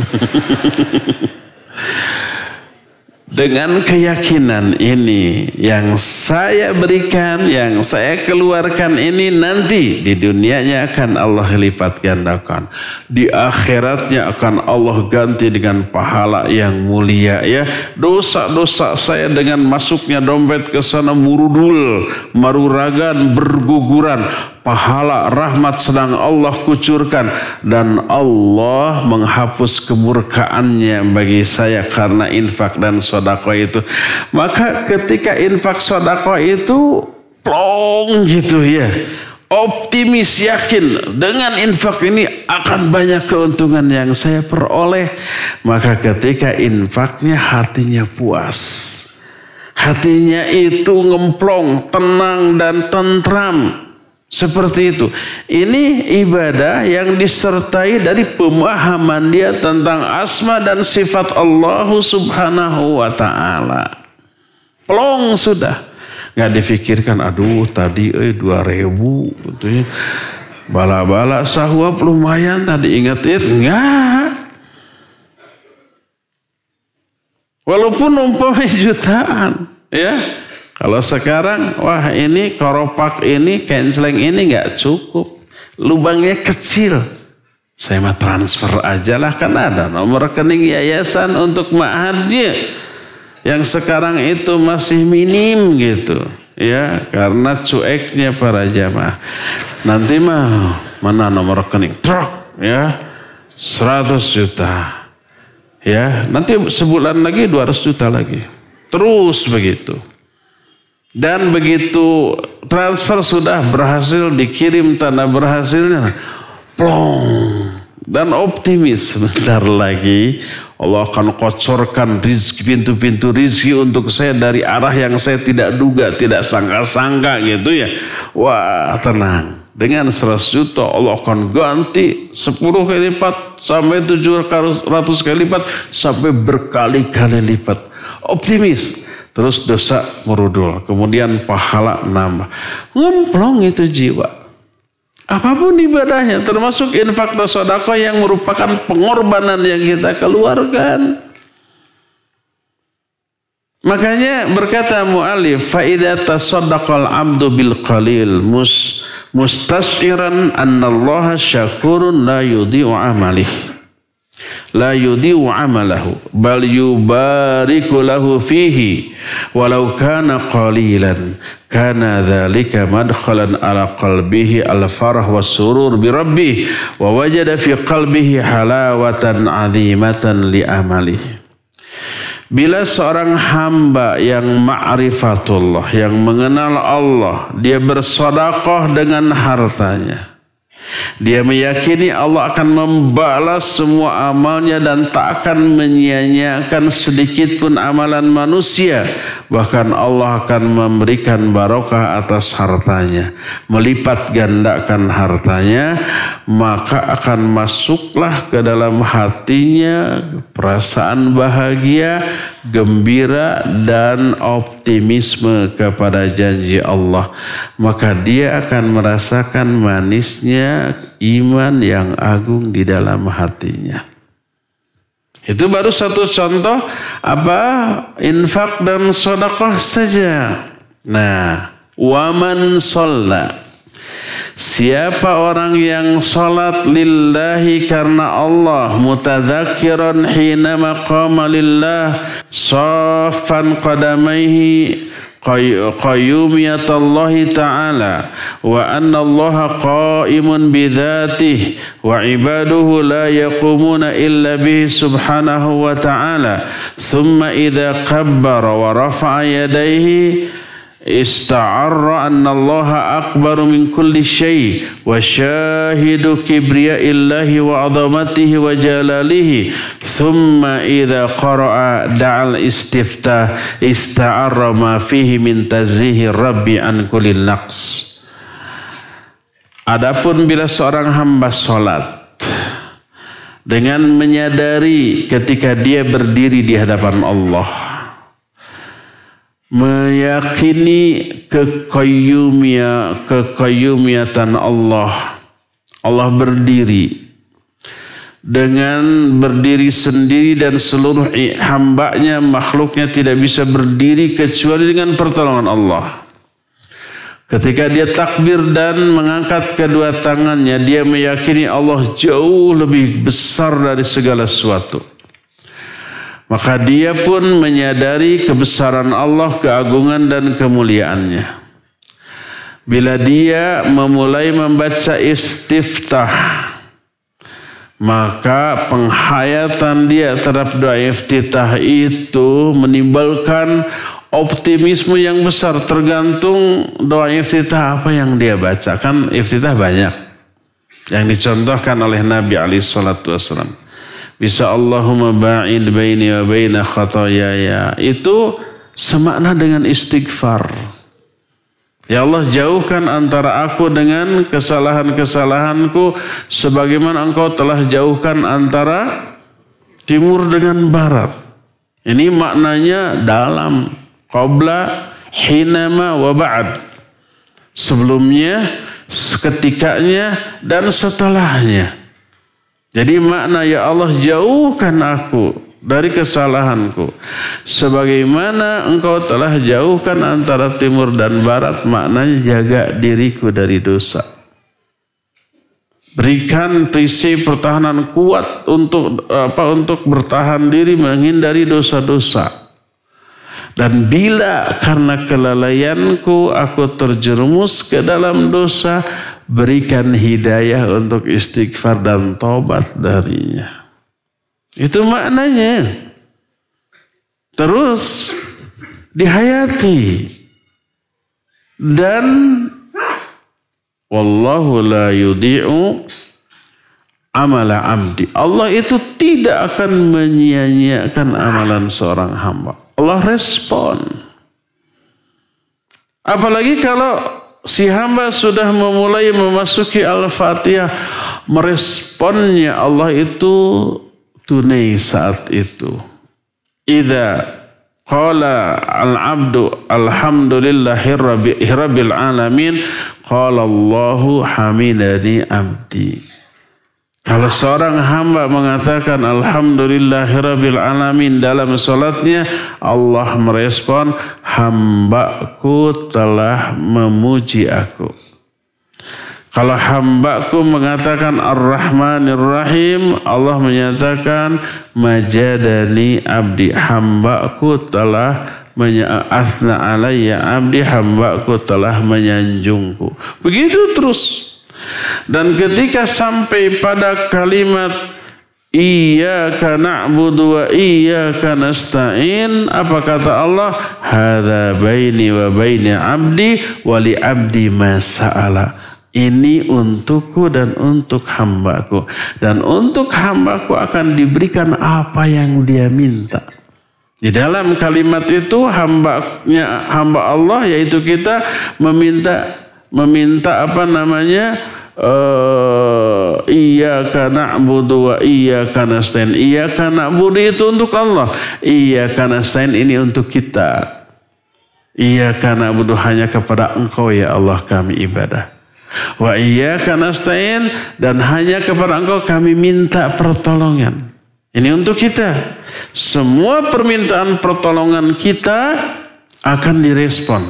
Dengan keyakinan ini yang saya berikan, yang saya keluarkan ini nanti di dunianya akan Allah lipat gandakan. Di akhiratnya akan Allah ganti dengan pahala yang mulia ya. Dosa-dosa saya dengan masuknya dompet ke sana murudul, maruragan, berguguran pahala rahmat sedang Allah kucurkan. Dan Allah menghapus kemurkaannya bagi saya karena infak dan sodako itu. Maka ketika infak sodako itu plong gitu ya. Optimis yakin dengan infak ini akan banyak keuntungan yang saya peroleh. Maka ketika infaknya hatinya puas hatinya itu ngemplong tenang dan tentram seperti itu. Ini ibadah yang disertai dari pemahaman dia tentang asma dan sifat Allah subhanahu wa ta'ala. Pelong sudah. Nggak difikirkan, aduh tadi eh dua ribu. Gitu ya. Bala-bala sahwab lumayan tadi ingat itu. Enggak. Walaupun umpamanya jutaan. Ya kalau sekarang, wah ini koropak ini, canceling ini nggak cukup. Lubangnya kecil. Saya mah transfer aja lah kan ada nomor rekening yayasan untuk ma'hadnya. Yang sekarang itu masih minim gitu. Ya, karena cueknya para jamaah. Nanti mah mana nomor rekening? Truk ya. 100 juta. Ya, nanti sebulan lagi 200 juta lagi. Terus begitu. Dan begitu transfer sudah berhasil dikirim tanda berhasilnya. Plong. Dan optimis sebentar lagi Allah akan kocorkan rizki, pintu-pintu rizki untuk saya dari arah yang saya tidak duga, tidak sangka-sangka gitu ya. Wah tenang. Dengan 100 juta Allah akan ganti 10 kali lipat sampai 700 kali lipat sampai berkali-kali lipat. Optimis. Terus dosa merudul. Kemudian pahala nambah. Ngemplong itu jiwa. Apapun ibadahnya. Termasuk infak dan sodako yang merupakan pengorbanan yang kita keluarkan. Makanya berkata mu'alif, فَإِذَا تَصَدَّقَ الْعَبْدُ بِالْقَلِيلِ mus mustas'iran annallaha syakurun la yudhi'u amalih la yudiu amalahu bal yubariku lahu fihi walau kana qalilan kana dhalika madkhalan ala qalbihi al farah was surur bi rabbih wa wajada fi qalbihi halawatan azimatan li amalihi Bila seorang hamba yang ma'rifatullah, yang mengenal Allah, dia bersodakoh dengan hartanya. Dia meyakini Allah akan membalas semua amalnya dan tak akan menyia-nyiakan sedikit pun amalan manusia. Bahkan Allah akan memberikan barokah atas hartanya. Melipat gandakan hartanya. Maka akan masuklah ke dalam hatinya perasaan bahagia, gembira dan optimisme kepada janji Allah. Maka dia akan merasakan manisnya iman yang agung di dalam hatinya. Itu baru satu contoh apa infak dan sodakoh saja. Nah, waman sholat. Siapa orang yang salat lillahi karena Allah mutadzakiran hina maqama lillah saffan qadamaihi قيومية الله تعالى وأن الله قائم بذاته وعباده لا يقومون إلا به سبحانه وتعالى. ثم إذا كبر ورفع يديه استعر أن الله أكبر من كل شيء وشاهد كبرياء الله وعظمته وجلاله. Thumma idha qara'a da'al istifta ista'arra ma fihi min tazihi rabbi an kulil naqs. Adapun bila seorang hamba sholat dengan menyadari ketika dia berdiri di hadapan Allah meyakini kekayumia kekayumiatan Allah Allah berdiri dengan berdiri sendiri dan seluruh hambanya makhluknya tidak bisa berdiri kecuali dengan pertolongan Allah. Ketika dia takbir dan mengangkat kedua tangannya, dia meyakini Allah jauh lebih besar dari segala sesuatu. Maka dia pun menyadari kebesaran Allah, keagungan dan kemuliaannya. Bila dia memulai membaca istiftah, maka penghayatan dia terhadap doa iftitah itu menimbulkan optimisme yang besar. Tergantung doa iftitah apa yang dia baca kan iftitah banyak. Yang dicontohkan oleh Nabi Ali Shallallahu Wasallam bisa Allahumma ba'id baini wa baina khatayaya. Itu semakna dengan istighfar Ya Allah jauhkan antara aku dengan kesalahan-kesalahanku sebagaimana engkau telah jauhkan antara timur dengan barat. Ini maknanya dalam qabla hinama wa ba'd. Sebelumnya, ketikanya dan setelahnya. Jadi makna ya Allah jauhkan aku dari kesalahanku. Sebagaimana engkau telah jauhkan antara timur dan barat, maknanya jaga diriku dari dosa. Berikan prinsip pertahanan kuat untuk apa untuk bertahan diri menghindari dosa-dosa. Dan bila karena kelalaianku aku terjerumus ke dalam dosa, berikan hidayah untuk istighfar dan tobat darinya. Itu maknanya. Terus dihayati. Dan wallahu la yudhi'u amala amdi. Allah itu tidak akan menyia-nyiakan amalan seorang hamba. Allah respon. Apalagi kalau si hamba sudah memulai memasuki Al-Fatihah, meresponnya Allah itu tunai saat itu. Ida qala al-abdu alhamdulillahi rabbil alamin qala Allahu hamidani abdi. Kalau seorang hamba mengatakan Alhamdulillahi Rabbil Alamin dalam solatnya, Allah merespon, hambaku telah memuji aku. Kalau hambaku mengatakan Ar-Rahmanir Rahim, Allah menyatakan majadani abdi hambaku telah asna alayya abdi hambaku telah menyanjungku. Begitu terus. Dan ketika sampai pada kalimat Iyyaka na'budu wa iyyaka nasta'in. Apa kata Allah? Hadza baini wa baini abdi wa li abdi ma sa'ala. Ini untukku dan untuk hambaku. Dan untuk hambaku akan diberikan apa yang dia minta. Di dalam kalimat itu hambanya hamba Allah yaitu kita meminta meminta apa namanya uh, iya karena na'budu wa karena nasta'in. Iya karena na'budu itu untuk Allah. Iya karena nasta'in ini untuk kita. Iya karena na'budu hanya kepada Engkau ya Allah kami ibadah. Wa iyyaka dan hanya kepada Engkau kami minta pertolongan. Ini untuk kita. Semua permintaan pertolongan kita akan direspon,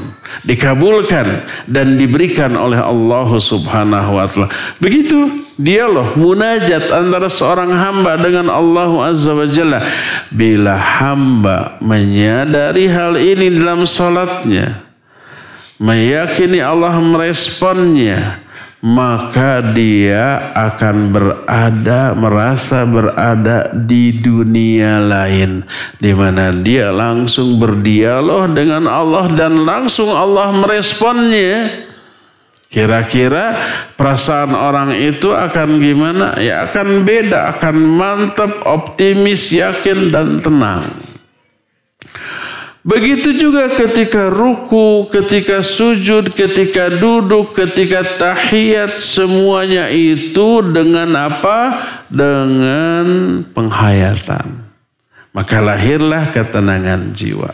dikabulkan dan diberikan oleh Allah Subhanahu wa taala. Begitu dialog munajat antara seorang hamba dengan Allah Azza wa Jalla. Bila hamba menyadari hal ini dalam salatnya, meyakini Allah meresponnya, maka dia akan berada, merasa berada di dunia lain. Di mana dia langsung berdialog dengan Allah dan langsung Allah meresponnya. Kira-kira perasaan orang itu akan gimana? Ya akan beda, akan mantap, optimis, yakin, dan tenang. Begitu juga ketika ruku, ketika sujud, ketika duduk, ketika tahiyat, semuanya itu dengan apa? Dengan penghayatan. Maka lahirlah ketenangan jiwa.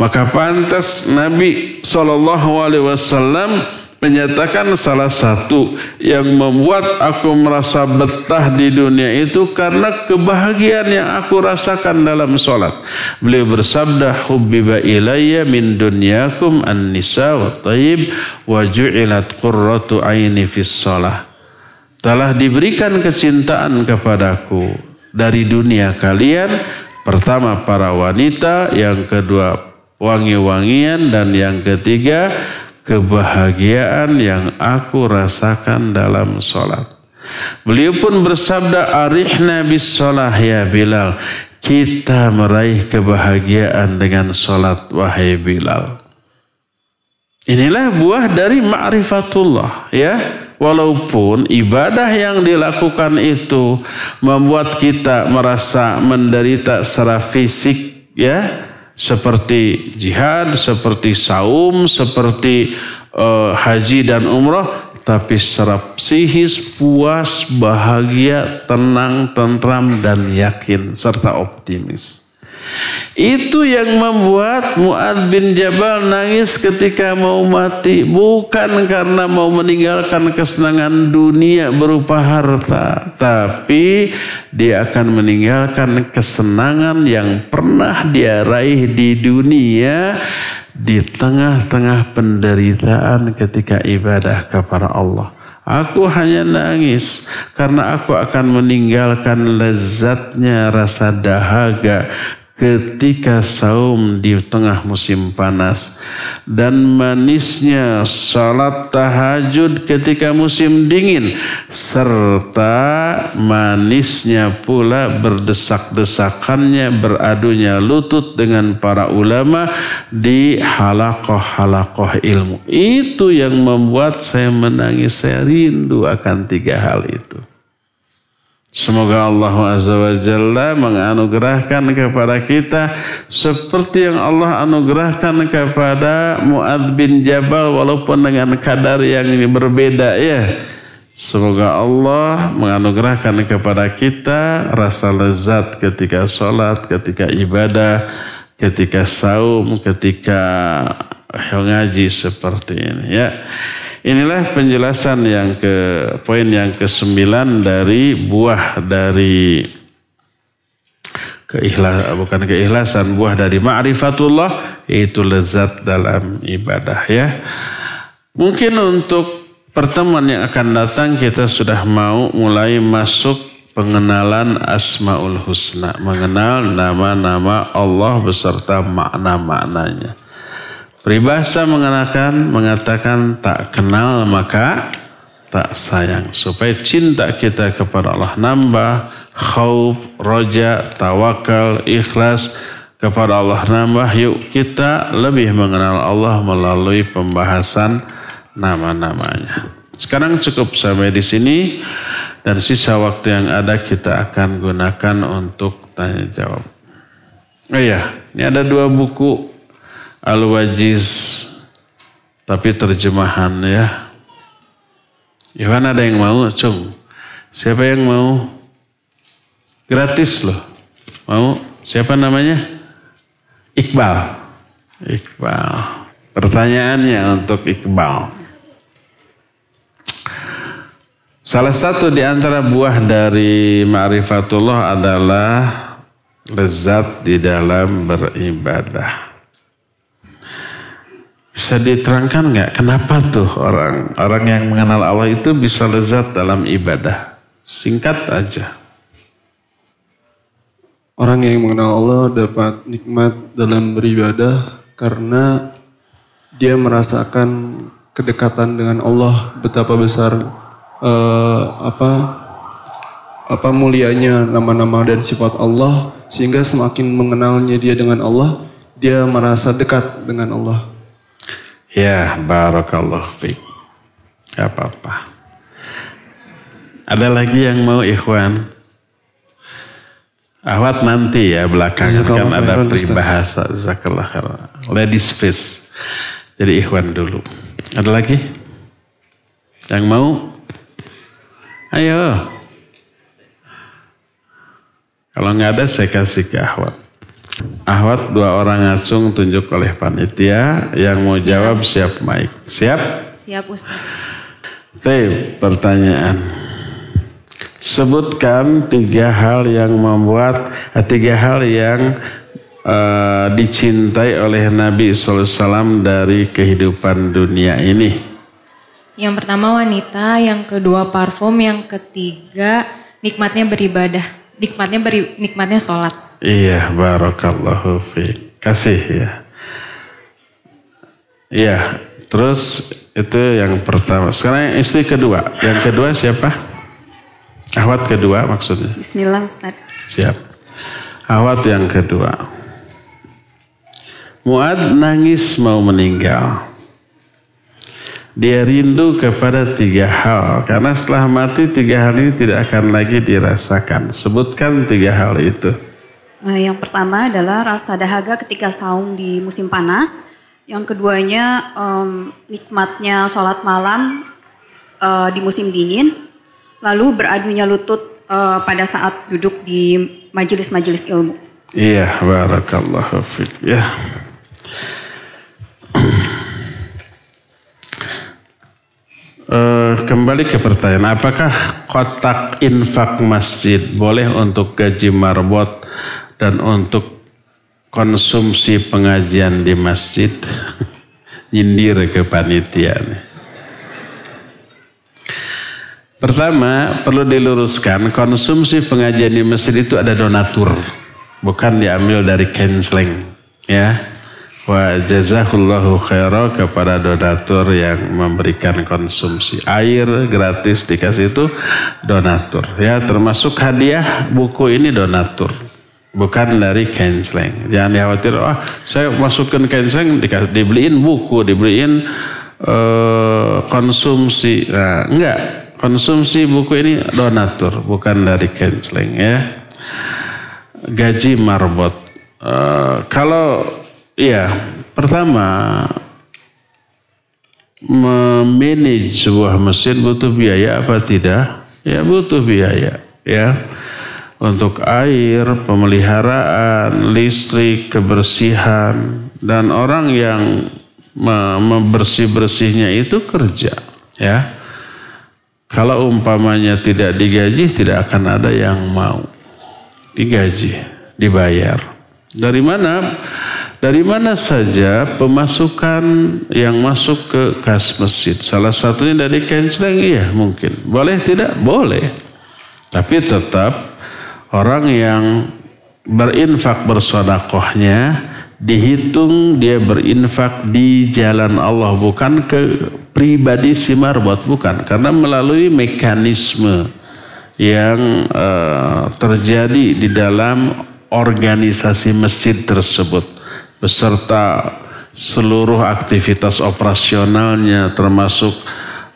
Maka pantas Nabi Wasallam menyatakan salah satu yang membuat aku merasa betah di dunia itu karena kebahagiaan yang aku rasakan dalam sholat. Beliau bersabda, Hubbiba ilayya min dunyakum an-nisa wa tayyib wa ju'ilat qurratu aini fis sholat. Telah diberikan kecintaan kepadaku dari dunia kalian. Pertama para wanita, yang kedua wangi-wangian, dan yang ketiga kebahagiaan yang aku rasakan dalam sholat. Beliau pun bersabda, Arihna bis sholah ya Bilal. Kita meraih kebahagiaan dengan sholat wahai Bilal. Inilah buah dari ma'rifatullah ya. Walaupun ibadah yang dilakukan itu membuat kita merasa menderita secara fisik ya seperti jihad, seperti saum, seperti uh, haji dan umroh, tapi secara psikis puas, bahagia, tenang, tentram dan yakin serta optimis. Itu yang membuat Mu'ad bin Jabal nangis ketika mau mati. Bukan karena mau meninggalkan kesenangan dunia berupa harta. Tapi dia akan meninggalkan kesenangan yang pernah dia raih di dunia. Di tengah-tengah penderitaan ketika ibadah kepada Allah. Aku hanya nangis karena aku akan meninggalkan lezatnya rasa dahaga ketika saum di tengah musim panas dan manisnya salat tahajud ketika musim dingin serta manisnya pula berdesak-desakannya beradunya lutut dengan para ulama di halakoh-halakoh ilmu. Itu yang membuat saya menangis. Saya rindu akan tiga hal itu Semoga Allah Azza wa Jalla menganugerahkan kepada kita seperti yang Allah anugerahkan kepada Mu'ad bin Jabal walaupun dengan kadar yang berbeda ya. Semoga Allah menganugerahkan kepada kita rasa lezat ketika sholat, ketika ibadah, ketika saum, ketika ngaji seperti ini ya. Inilah penjelasan yang ke poin yang ke-9 dari buah dari keihlas bukan keikhlasan buah dari ma'rifatullah yaitu lezat dalam ibadah ya. Mungkin untuk pertemuan yang akan datang kita sudah mau mulai masuk pengenalan Asmaul Husna, mengenal nama-nama Allah beserta makna-maknanya. Peribahasa mengenakan, mengatakan tak kenal maka tak sayang. Supaya cinta kita kepada Allah nambah, khauf, roja, tawakal, ikhlas kepada Allah nambah. Yuk kita lebih mengenal Allah melalui pembahasan nama-namanya. Sekarang cukup sampai di sini dan sisa waktu yang ada kita akan gunakan untuk tanya jawab. Oh iya, ini ada dua buku Al-Wajiz tapi terjemahan ya. Iwan ada yang mau, cung. Siapa yang mau? Gratis loh. Mau? Siapa namanya? Iqbal. Iqbal. Pertanyaannya untuk Iqbal. Salah satu di antara buah dari ma'rifatullah adalah lezat di dalam beribadah. Bisa diterangkan nggak kenapa tuh orang orang yang mengenal Allah itu bisa lezat dalam ibadah? Singkat aja. Orang yang mengenal Allah dapat nikmat dalam beribadah karena dia merasakan kedekatan dengan Allah betapa besar uh, apa apa mulianya nama-nama dan sifat Allah sehingga semakin mengenalnya dia dengan Allah dia merasa dekat dengan Allah. Ya, barakallah fiik. Gak apa-apa. Ada lagi yang mau ikhwan? Ahwat nanti ya belakangan kan ada peribahasa. Zakallah Ladies first. Jadi ikhwan dulu. Ada lagi? Yang mau? Ayo. Kalau nggak ada saya kasih ke Ahwat. Ahwat dua orang ngasung tunjuk oleh panitia. Yang mau siap. jawab siap mic. Siap? Siap Ustaz. Tep, pertanyaan. Sebutkan tiga hal yang membuat eh, tiga hal yang uh, dicintai oleh Nabi SAW dari kehidupan dunia ini. Yang pertama wanita, yang kedua parfum, yang ketiga nikmatnya beribadah, nikmatnya beri, nikmatnya sholat. Iya, barakallahu fiik. Kasih ya. Iya, terus itu yang pertama. Sekarang istri kedua. Yang kedua siapa? Ahwat kedua maksudnya. Bismillah Ustaz. Siap. Ahwat yang kedua. Muad nangis mau meninggal. Dia rindu kepada tiga hal. Karena setelah mati tiga hal ini tidak akan lagi dirasakan. Sebutkan tiga hal itu. Eh, yang pertama adalah rasa dahaga ketika saum di musim panas. Yang keduanya um, nikmatnya sholat malam uh, di musim dingin lalu beradunya lutut uh, pada saat duduk di majelis-majelis ilmu. Iya, barakallahu fiik. Ya. Uh, kembali ke pertanyaan, apakah kotak infak masjid boleh untuk gaji marbot dan untuk konsumsi pengajian di masjid? Nyindir ke panitia. Pertama, perlu diluruskan, konsumsi pengajian di masjid itu ada donatur. Bukan diambil dari canceling. Ya. Wa jazahullahu khaira kepada donatur yang memberikan konsumsi. Air gratis dikasih itu donatur. Ya, termasuk hadiah buku ini donatur. Bukan dari canceling. Jangan khawatir, oh saya masukkan canceling, dibeliin buku, dibeliin uh, konsumsi. Nah, enggak Konsumsi buku ini donatur, bukan dari canceling ya. Gaji marbot. Uh, kalau ya pertama memanage sebuah mesin butuh biaya apa tidak? Ya butuh biaya ya. Untuk air, pemeliharaan, listrik, kebersihan dan orang yang membersih-bersihnya itu kerja ya kalau umpamanya tidak digaji, tidak akan ada yang mau digaji, dibayar. Dari mana? Dari mana saja pemasukan yang masuk ke kas masjid? Salah satunya dari canceling, iya mungkin. Boleh tidak? Boleh. Tapi tetap orang yang berinfak bersodakohnya dihitung dia berinfak di jalan Allah bukan ke pribadi si marbot bukan. Karena melalui mekanisme yang uh, terjadi di dalam organisasi masjid tersebut beserta seluruh aktivitas operasionalnya termasuk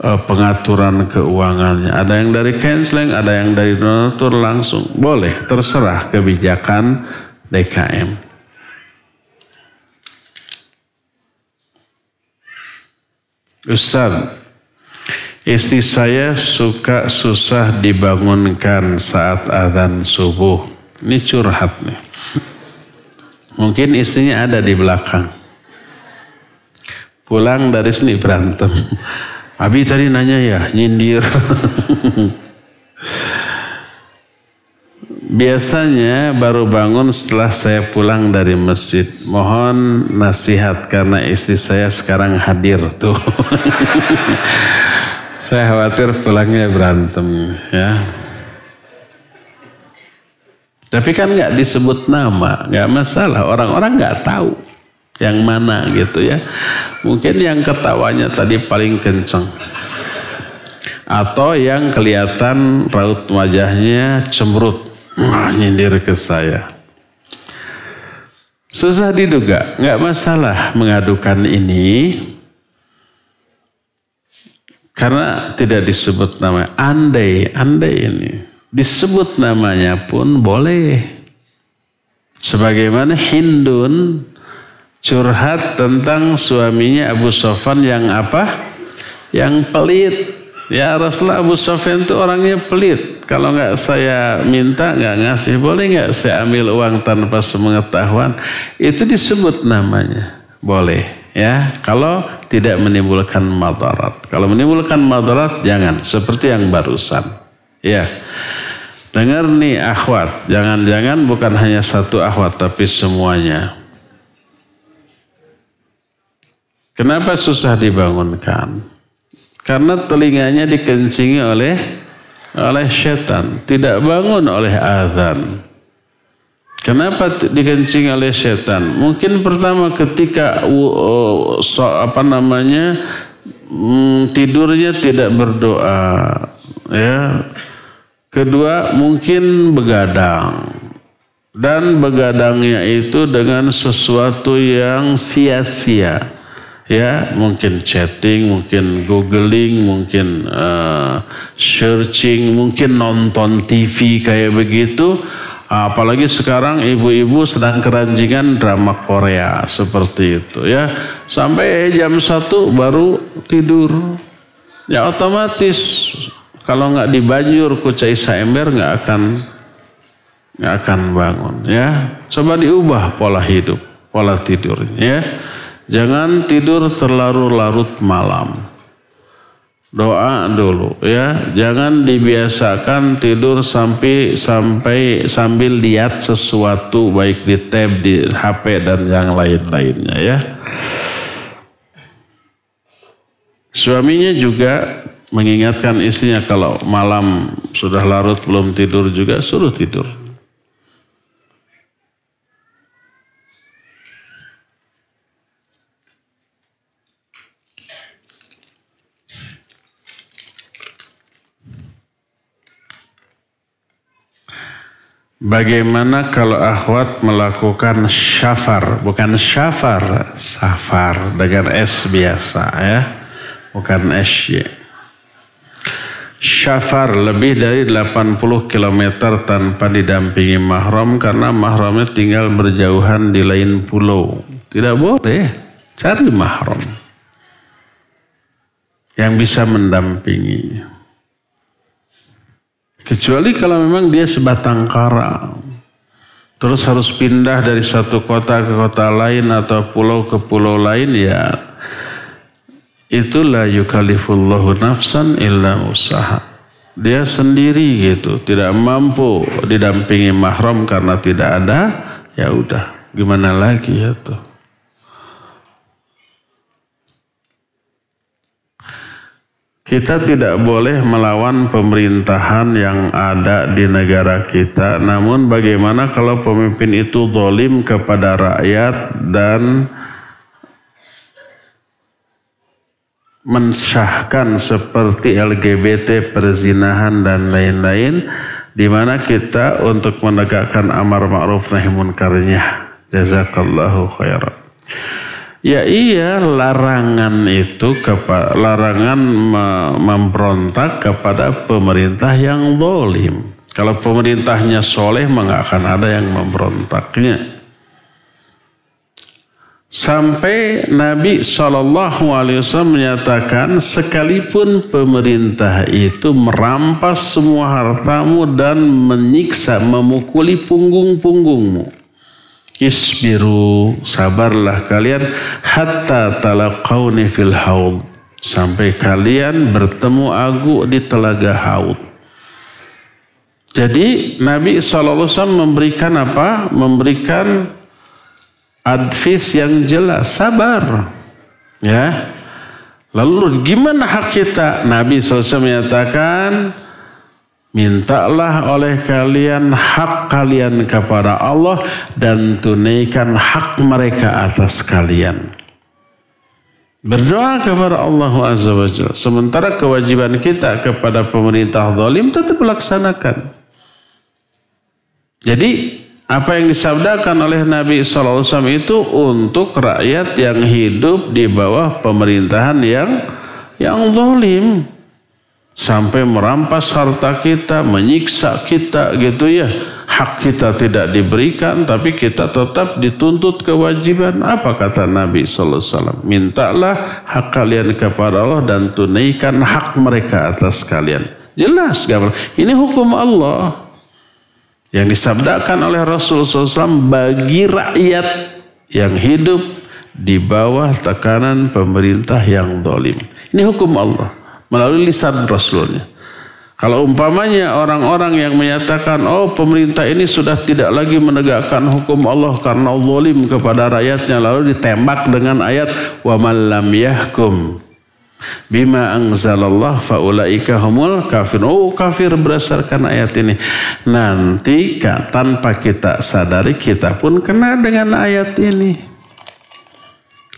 uh, pengaturan keuangannya. Ada yang dari canceling, ada yang dari donatur langsung. Boleh, terserah kebijakan DKM. Ustaz, istri saya suka susah dibangunkan saat azan subuh. Ini curhat nih. Mungkin istrinya ada di belakang. Pulang dari sini berantem. Abi tadi nanya ya, nyindir. Biasanya baru bangun setelah saya pulang dari masjid. Mohon nasihat karena istri saya sekarang hadir tuh. saya khawatir pulangnya berantem ya. Tapi kan nggak disebut nama, nggak masalah. Orang-orang nggak tahu yang mana gitu ya. Mungkin yang ketawanya tadi paling kenceng. Atau yang kelihatan raut wajahnya cemberut nyindir ke saya. Susah diduga, nggak masalah mengadukan ini. Karena tidak disebut nama. Andai, andai ini. Disebut namanya pun boleh. Sebagaimana Hindun curhat tentang suaminya Abu Sofan yang apa? Yang pelit. Ya Rasulullah Abu Sofyan itu orangnya pelit. Kalau nggak saya minta nggak ngasih, boleh nggak saya ambil uang tanpa sepengetahuan? Itu disebut namanya. Boleh ya. Kalau tidak menimbulkan madarat. Kalau menimbulkan madarat jangan. Seperti yang barusan. Ya. Dengar nih akhwat. Jangan-jangan bukan hanya satu akhwat tapi semuanya. Kenapa susah dibangunkan? Karena telinganya dikencingi oleh oleh setan, tidak bangun oleh azan. Kenapa dikencingi oleh setan? Mungkin pertama ketika uh, so, apa namanya um, tidurnya tidak berdoa, ya. Kedua mungkin begadang dan begadangnya itu dengan sesuatu yang sia-sia ya mungkin chatting, mungkin googling, mungkin uh, searching, mungkin nonton TV kayak begitu. Apalagi sekarang ibu-ibu sedang keranjingan drama Korea seperti itu ya. Sampai jam satu baru tidur. Ya otomatis kalau nggak dibajur kucai ember nggak akan nggak akan bangun ya. Coba diubah pola hidup, pola tidurnya ya. Jangan tidur terlalu larut malam. Doa dulu ya. Jangan dibiasakan tidur sampai sampai sambil lihat sesuatu baik di tab, di HP dan yang lain-lainnya ya. Suaminya juga mengingatkan istrinya kalau malam sudah larut belum tidur juga suruh tidur. Bagaimana kalau akhwat melakukan syafar, bukan syafar, safar dengan S biasa ya, bukan SY. Syafar lebih dari 80 km tanpa didampingi mahram karena mahramnya tinggal berjauhan di lain pulau. Tidak boleh, cari mahram yang bisa mendampingi. Kecuali kalau memang dia sebatang kara. Terus harus pindah dari satu kota ke kota lain atau pulau ke pulau lain ya. Itulah yukalifullahu nafsan illa usaha. Dia sendiri gitu, tidak mampu didampingi mahram karena tidak ada, ya udah, gimana lagi ya tuh. Kita tidak boleh melawan pemerintahan yang ada di negara kita. Namun bagaimana kalau pemimpin itu zalim kepada rakyat dan mensahkan seperti LGBT, perzinahan dan lain-lain di mana kita untuk menegakkan amar ma'ruf nahi munkarnya. Jazakallahu khairan. Ya iya larangan itu kepa, larangan memberontak kepada pemerintah yang dolim. Kalau pemerintahnya soleh maka akan ada yang memberontaknya. Sampai Nabi SAW menyatakan sekalipun pemerintah itu merampas semua hartamu dan menyiksa, memukuli punggung-punggungmu Isbiru sabarlah kalian hatta talaqawni fil haud sampai kalian bertemu aku di telaga haud. Jadi Nabi SAW memberikan apa? Memberikan advis yang jelas, sabar. Ya. Lalu gimana hak kita? Nabi SAW menyatakan, Mintalah oleh kalian hak kalian kepada Allah dan tunaikan hak mereka atas kalian. Berdoa kepada Allah Azza wa Jalla. Sementara kewajiban kita kepada pemerintah zalim tetap laksanakan. Jadi apa yang disabdakan oleh Nabi SAW itu untuk rakyat yang hidup di bawah pemerintahan yang yang zalim sampai merampas harta kita, menyiksa kita gitu ya. hak kita tidak diberikan, tapi kita tetap dituntut kewajiban. Apa kata Nabi Sallallahu Alaihi Wasallam? Mintalah hak kalian kepada Allah dan tunaikan hak mereka atas kalian. Jelas, gambar. Ini hukum Allah yang disabdakan oleh Rasul SAW bagi rakyat yang hidup di bawah tekanan pemerintah yang dolim. Ini hukum Allah melalui lisan Rasulnya. Kalau umpamanya orang-orang yang menyatakan, oh pemerintah ini sudah tidak lagi menegakkan hukum Allah karena zalim kepada rakyatnya, lalu ditembak dengan ayat wa lam yahkum bima anzalallah faulaika humul kafir. Oh kafir berdasarkan ayat ini. Nanti tanpa kita sadari kita pun kena dengan ayat ini.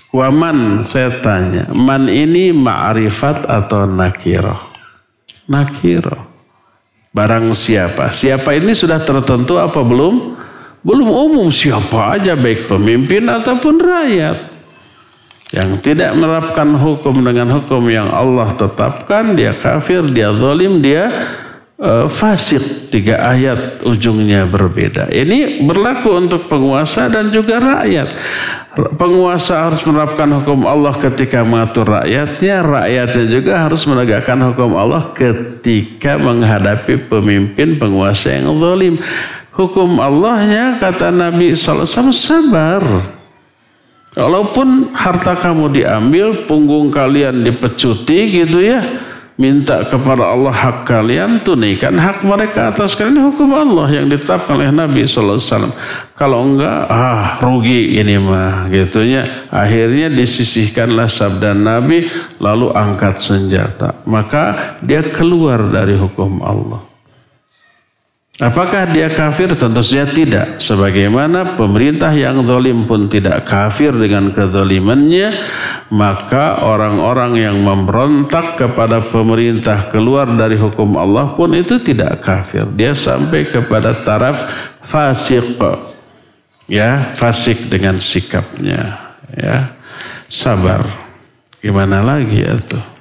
Waman saya tanya, man ini ma'rifat atau nakiroh? nakiro. Barang siapa? Siapa ini sudah tertentu apa belum? Belum umum siapa aja baik pemimpin ataupun rakyat. Yang tidak menerapkan hukum dengan hukum yang Allah tetapkan, dia kafir, dia zalim, dia uh, fasik. Tiga ayat ujungnya berbeda. Ini berlaku untuk penguasa dan juga rakyat. Penguasa harus menerapkan hukum Allah ketika mengatur rakyatnya. Rakyatnya juga harus menegakkan hukum Allah ketika menghadapi pemimpin penguasa yang zalim. Hukum Allahnya kata Nabi SAW sabar. Walaupun harta kamu diambil, punggung kalian dipecuti gitu ya minta kepada Allah hak kalian, tunaikan hak mereka atas kalian. Hukum Allah yang ditetapkan oleh Nabi SAW. Kalau enggak, ah rugi ini mah gitunya. Akhirnya disisihkanlah sabda Nabi, lalu angkat senjata. Maka dia keluar dari hukum Allah. Apakah dia kafir? Tentu saja tidak. Sebagaimana pemerintah yang zalim pun tidak kafir dengan kezalimannya, maka orang-orang yang memberontak kepada pemerintah keluar dari hukum Allah pun itu tidak kafir. Dia sampai kepada taraf fasik. Ya, fasik dengan sikapnya, ya. Sabar. Gimana lagi ya tuh?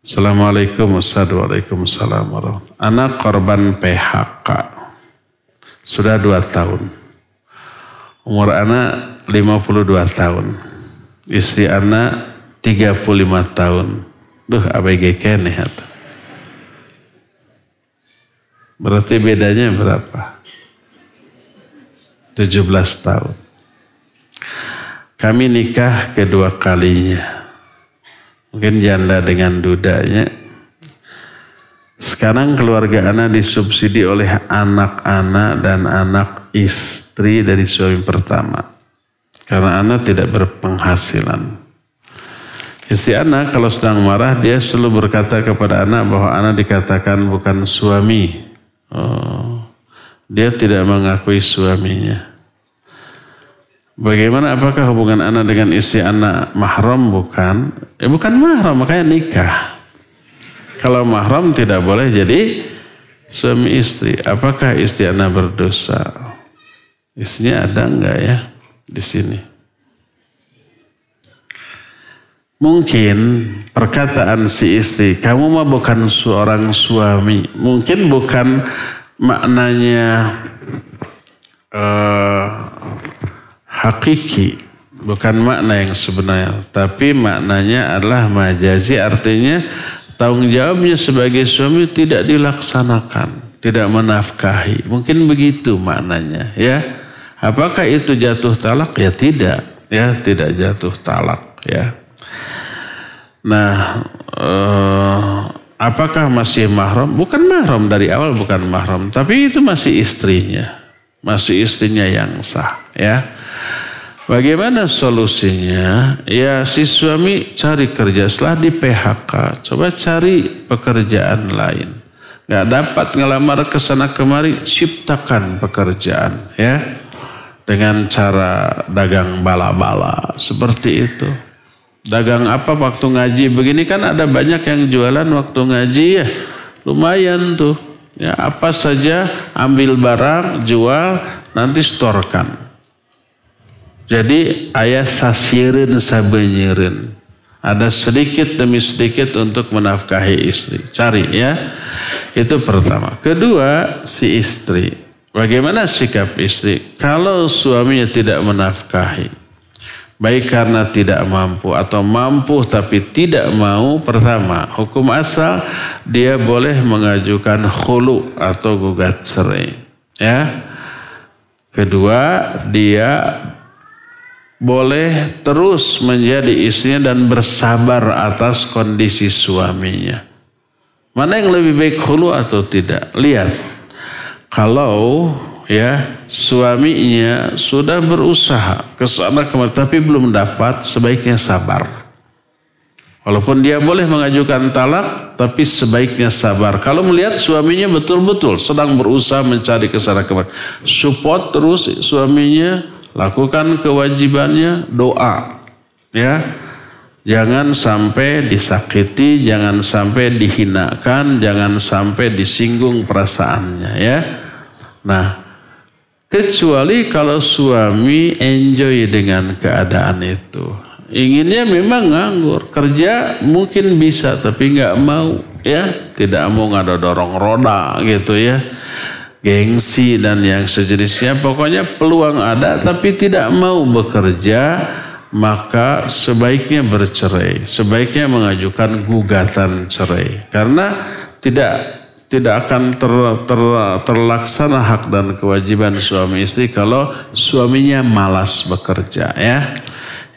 Assalamualaikum Assalamualaikum Anak korban PHK Sudah dua tahun. Umur anak 52 tahun. Istri anak 35 tahun. Duh ABG kene Berarti bedanya berapa? 17 tahun. Kami nikah kedua kalinya Mungkin janda dengan dudanya. Sekarang keluarga anak disubsidi oleh anak-anak dan anak istri dari suami pertama. Karena anak tidak berpenghasilan. Istri anak kalau sedang marah dia selalu berkata kepada anak bahwa anak dikatakan bukan suami. Oh, dia tidak mengakui suaminya. Bagaimana apakah hubungan anak dengan istri anak mahram bukan? Eh bukan mahram makanya nikah. Kalau mahram tidak boleh jadi suami istri. Apakah istri anak berdosa? Istrinya ada enggak ya di sini? Mungkin perkataan si istri, kamu mah bukan seorang suami. Mungkin bukan maknanya uh, hakiki. Bukan makna yang sebenarnya. Tapi maknanya adalah majazi artinya tanggung jawabnya sebagai suami tidak dilaksanakan tidak menafkahi. Mungkin begitu maknanya ya. Apakah itu jatuh talak? Ya tidak ya. Tidak jatuh talak ya. Nah eh, apakah masih mahram? Bukan mahram dari awal bukan mahram. Tapi itu masih istrinya. Masih istrinya yang sah ya Bagaimana solusinya? Ya si suami cari kerja setelah di PHK. Coba cari pekerjaan lain. Gak dapat ngelamar ke sana kemari, ciptakan pekerjaan ya. Dengan cara dagang bala-bala seperti itu. Dagang apa waktu ngaji? Begini kan ada banyak yang jualan waktu ngaji ya. Lumayan tuh. Ya apa saja ambil barang, jual, nanti storkan. Jadi ayah sasirin sabenyirin. Ada sedikit demi sedikit untuk menafkahi istri. Cari ya. Itu pertama. Kedua, si istri. Bagaimana sikap istri? Kalau suaminya tidak menafkahi. Baik karena tidak mampu atau mampu tapi tidak mau. Pertama, hukum asal dia boleh mengajukan khulu atau gugat cerai. Ya. Kedua, dia boleh terus menjadi istrinya dan bersabar atas kondisi suaminya. Mana yang lebih baik hulu atau tidak? Lihat. Kalau ya suaminya sudah berusaha ke sana kemari tapi belum dapat, sebaiknya sabar. Walaupun dia boleh mengajukan talak, tapi sebaiknya sabar. Kalau melihat suaminya betul-betul sedang berusaha mencari ke sana kemari, support terus suaminya lakukan kewajibannya doa ya. Jangan sampai disakiti jangan sampai dihinakan jangan sampai disinggung perasaannya ya. Nah kecuali kalau suami enjoy dengan keadaan itu. Inginnya memang nganggur kerja mungkin bisa tapi nggak mau ya. Tidak mau ngada dorong roda gitu ya gengsi dan yang sejenisnya. Pokoknya peluang ada tapi tidak mau bekerja, maka sebaiknya bercerai. Sebaiknya mengajukan gugatan cerai. Karena tidak tidak akan ter, ter, terlaksana hak dan kewajiban suami istri kalau suaminya malas bekerja ya.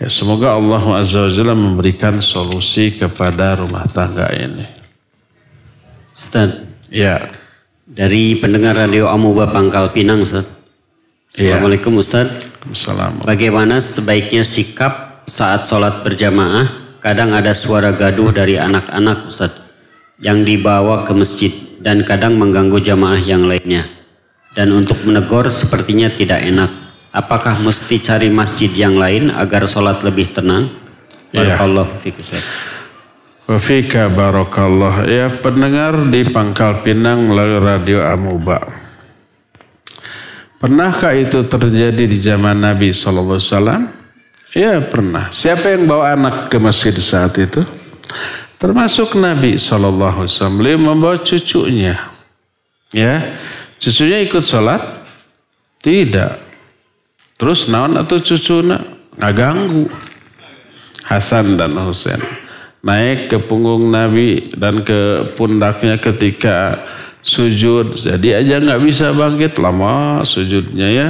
Ya semoga Allah Azza wa memberikan solusi kepada rumah tangga ini. Ustaz. Ya. Dari pendengar radio Amuba Pangkal Pinang Ustaz. Iya. Assalamualaikum Ustaz. Assalamualaikum. Bagaimana sebaiknya sikap saat sholat berjamaah? Kadang ada suara gaduh dari anak-anak Ustaz yang dibawa ke masjid dan kadang mengganggu jamaah yang lainnya. Dan untuk menegur sepertinya tidak enak. Apakah mesti cari masjid yang lain agar sholat lebih tenang? Ustaz. Wafika barokallah. Ya pendengar di Pangkal Pinang melalui radio Amuba. Pernahkah itu terjadi di zaman Nabi SAW? Ya pernah. Siapa yang bawa anak ke masjid saat itu? Termasuk Nabi SAW. Beliau membawa cucunya. Ya, cucunya ikut sholat? Tidak. Terus naon atau cucunya? Nggak ganggu. Hasan dan Husain naik ke punggung Nabi dan ke pundaknya ketika sujud. Jadi aja nggak bisa bangkit lama sujudnya ya.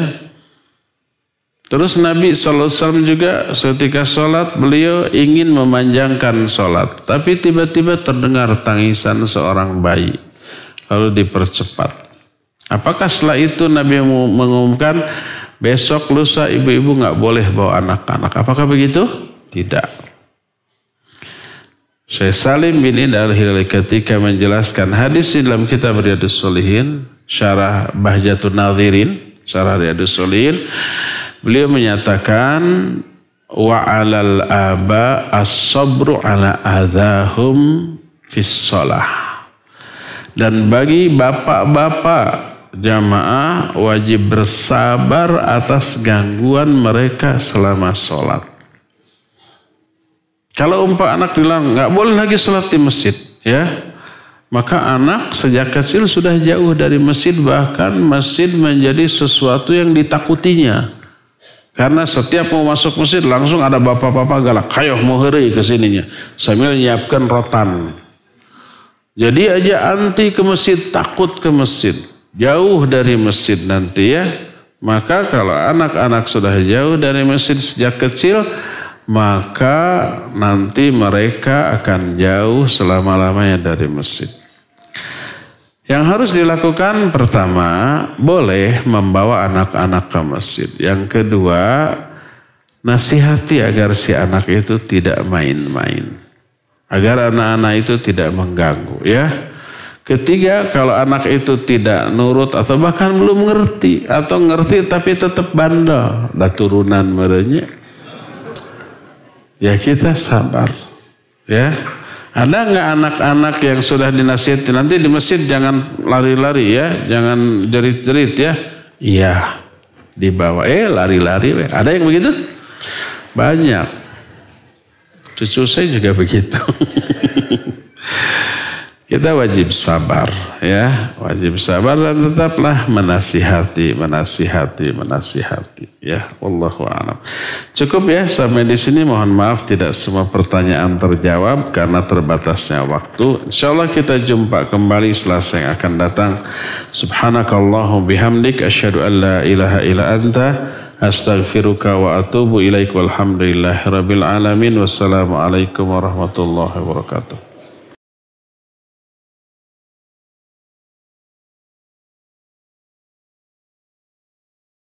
Terus Nabi SAW juga ketika sholat beliau ingin memanjangkan sholat. Tapi tiba-tiba terdengar tangisan seorang bayi. Lalu dipercepat. Apakah setelah itu Nabi mengumumkan besok lusa ibu-ibu nggak boleh bawa anak-anak. Apakah begitu? Tidak. Syekh Salim bin Indal Hilali ketika menjelaskan hadis di dalam kitab Riyadus Solihin, syarah Bahjatun Nadhirin, syarah Riyadus Solihin, beliau menyatakan wa alal aba as-sabru ala adahum fis. Dan bagi bapak-bapak jamaah wajib bersabar atas gangguan mereka selama sholat. Kalau umpah anak bilang nggak boleh lagi sholat di masjid, ya, maka anak sejak kecil sudah jauh dari masjid bahkan masjid menjadi sesuatu yang ditakutinya. Karena setiap mau masuk masjid langsung ada bapak-bapak galak, kayo mau hari ke sininya sambil menyiapkan rotan. Jadi aja anti ke masjid, takut ke masjid, jauh dari masjid nanti ya. Maka kalau anak-anak sudah jauh dari masjid sejak kecil, maka nanti mereka akan jauh selama-lamanya dari masjid. Yang harus dilakukan pertama, boleh membawa anak-anak ke masjid. Yang kedua, nasihati agar si anak itu tidak main-main. Agar anak-anak itu tidak mengganggu ya. Ketiga, kalau anak itu tidak nurut atau bahkan belum ngerti atau ngerti tapi tetap bandel, dah turunan merenya ya kita sabar. Ya. Ada nggak anak-anak yang sudah dinasihati nanti di masjid jangan lari-lari ya, jangan jerit-jerit ya. Iya, dibawa eh lari-lari. Ada yang begitu? Banyak. Cucu saya juga begitu. Kita wajib sabar ya, wajib sabar dan tetaplah menasihati, menasihati, menasihati ya. Wallahu a'lam. Cukup ya sampai di sini mohon maaf tidak semua pertanyaan terjawab karena terbatasnya waktu. Insyaallah kita jumpa kembali selasa yang akan datang. Subhanakallahu bihamdik asyhadu an la ilaha illa anta astaghfiruka wa atubu ilaik walhamdulillahi rabbil alamin wassalamualaikum warahmatullahi wabarakatuh.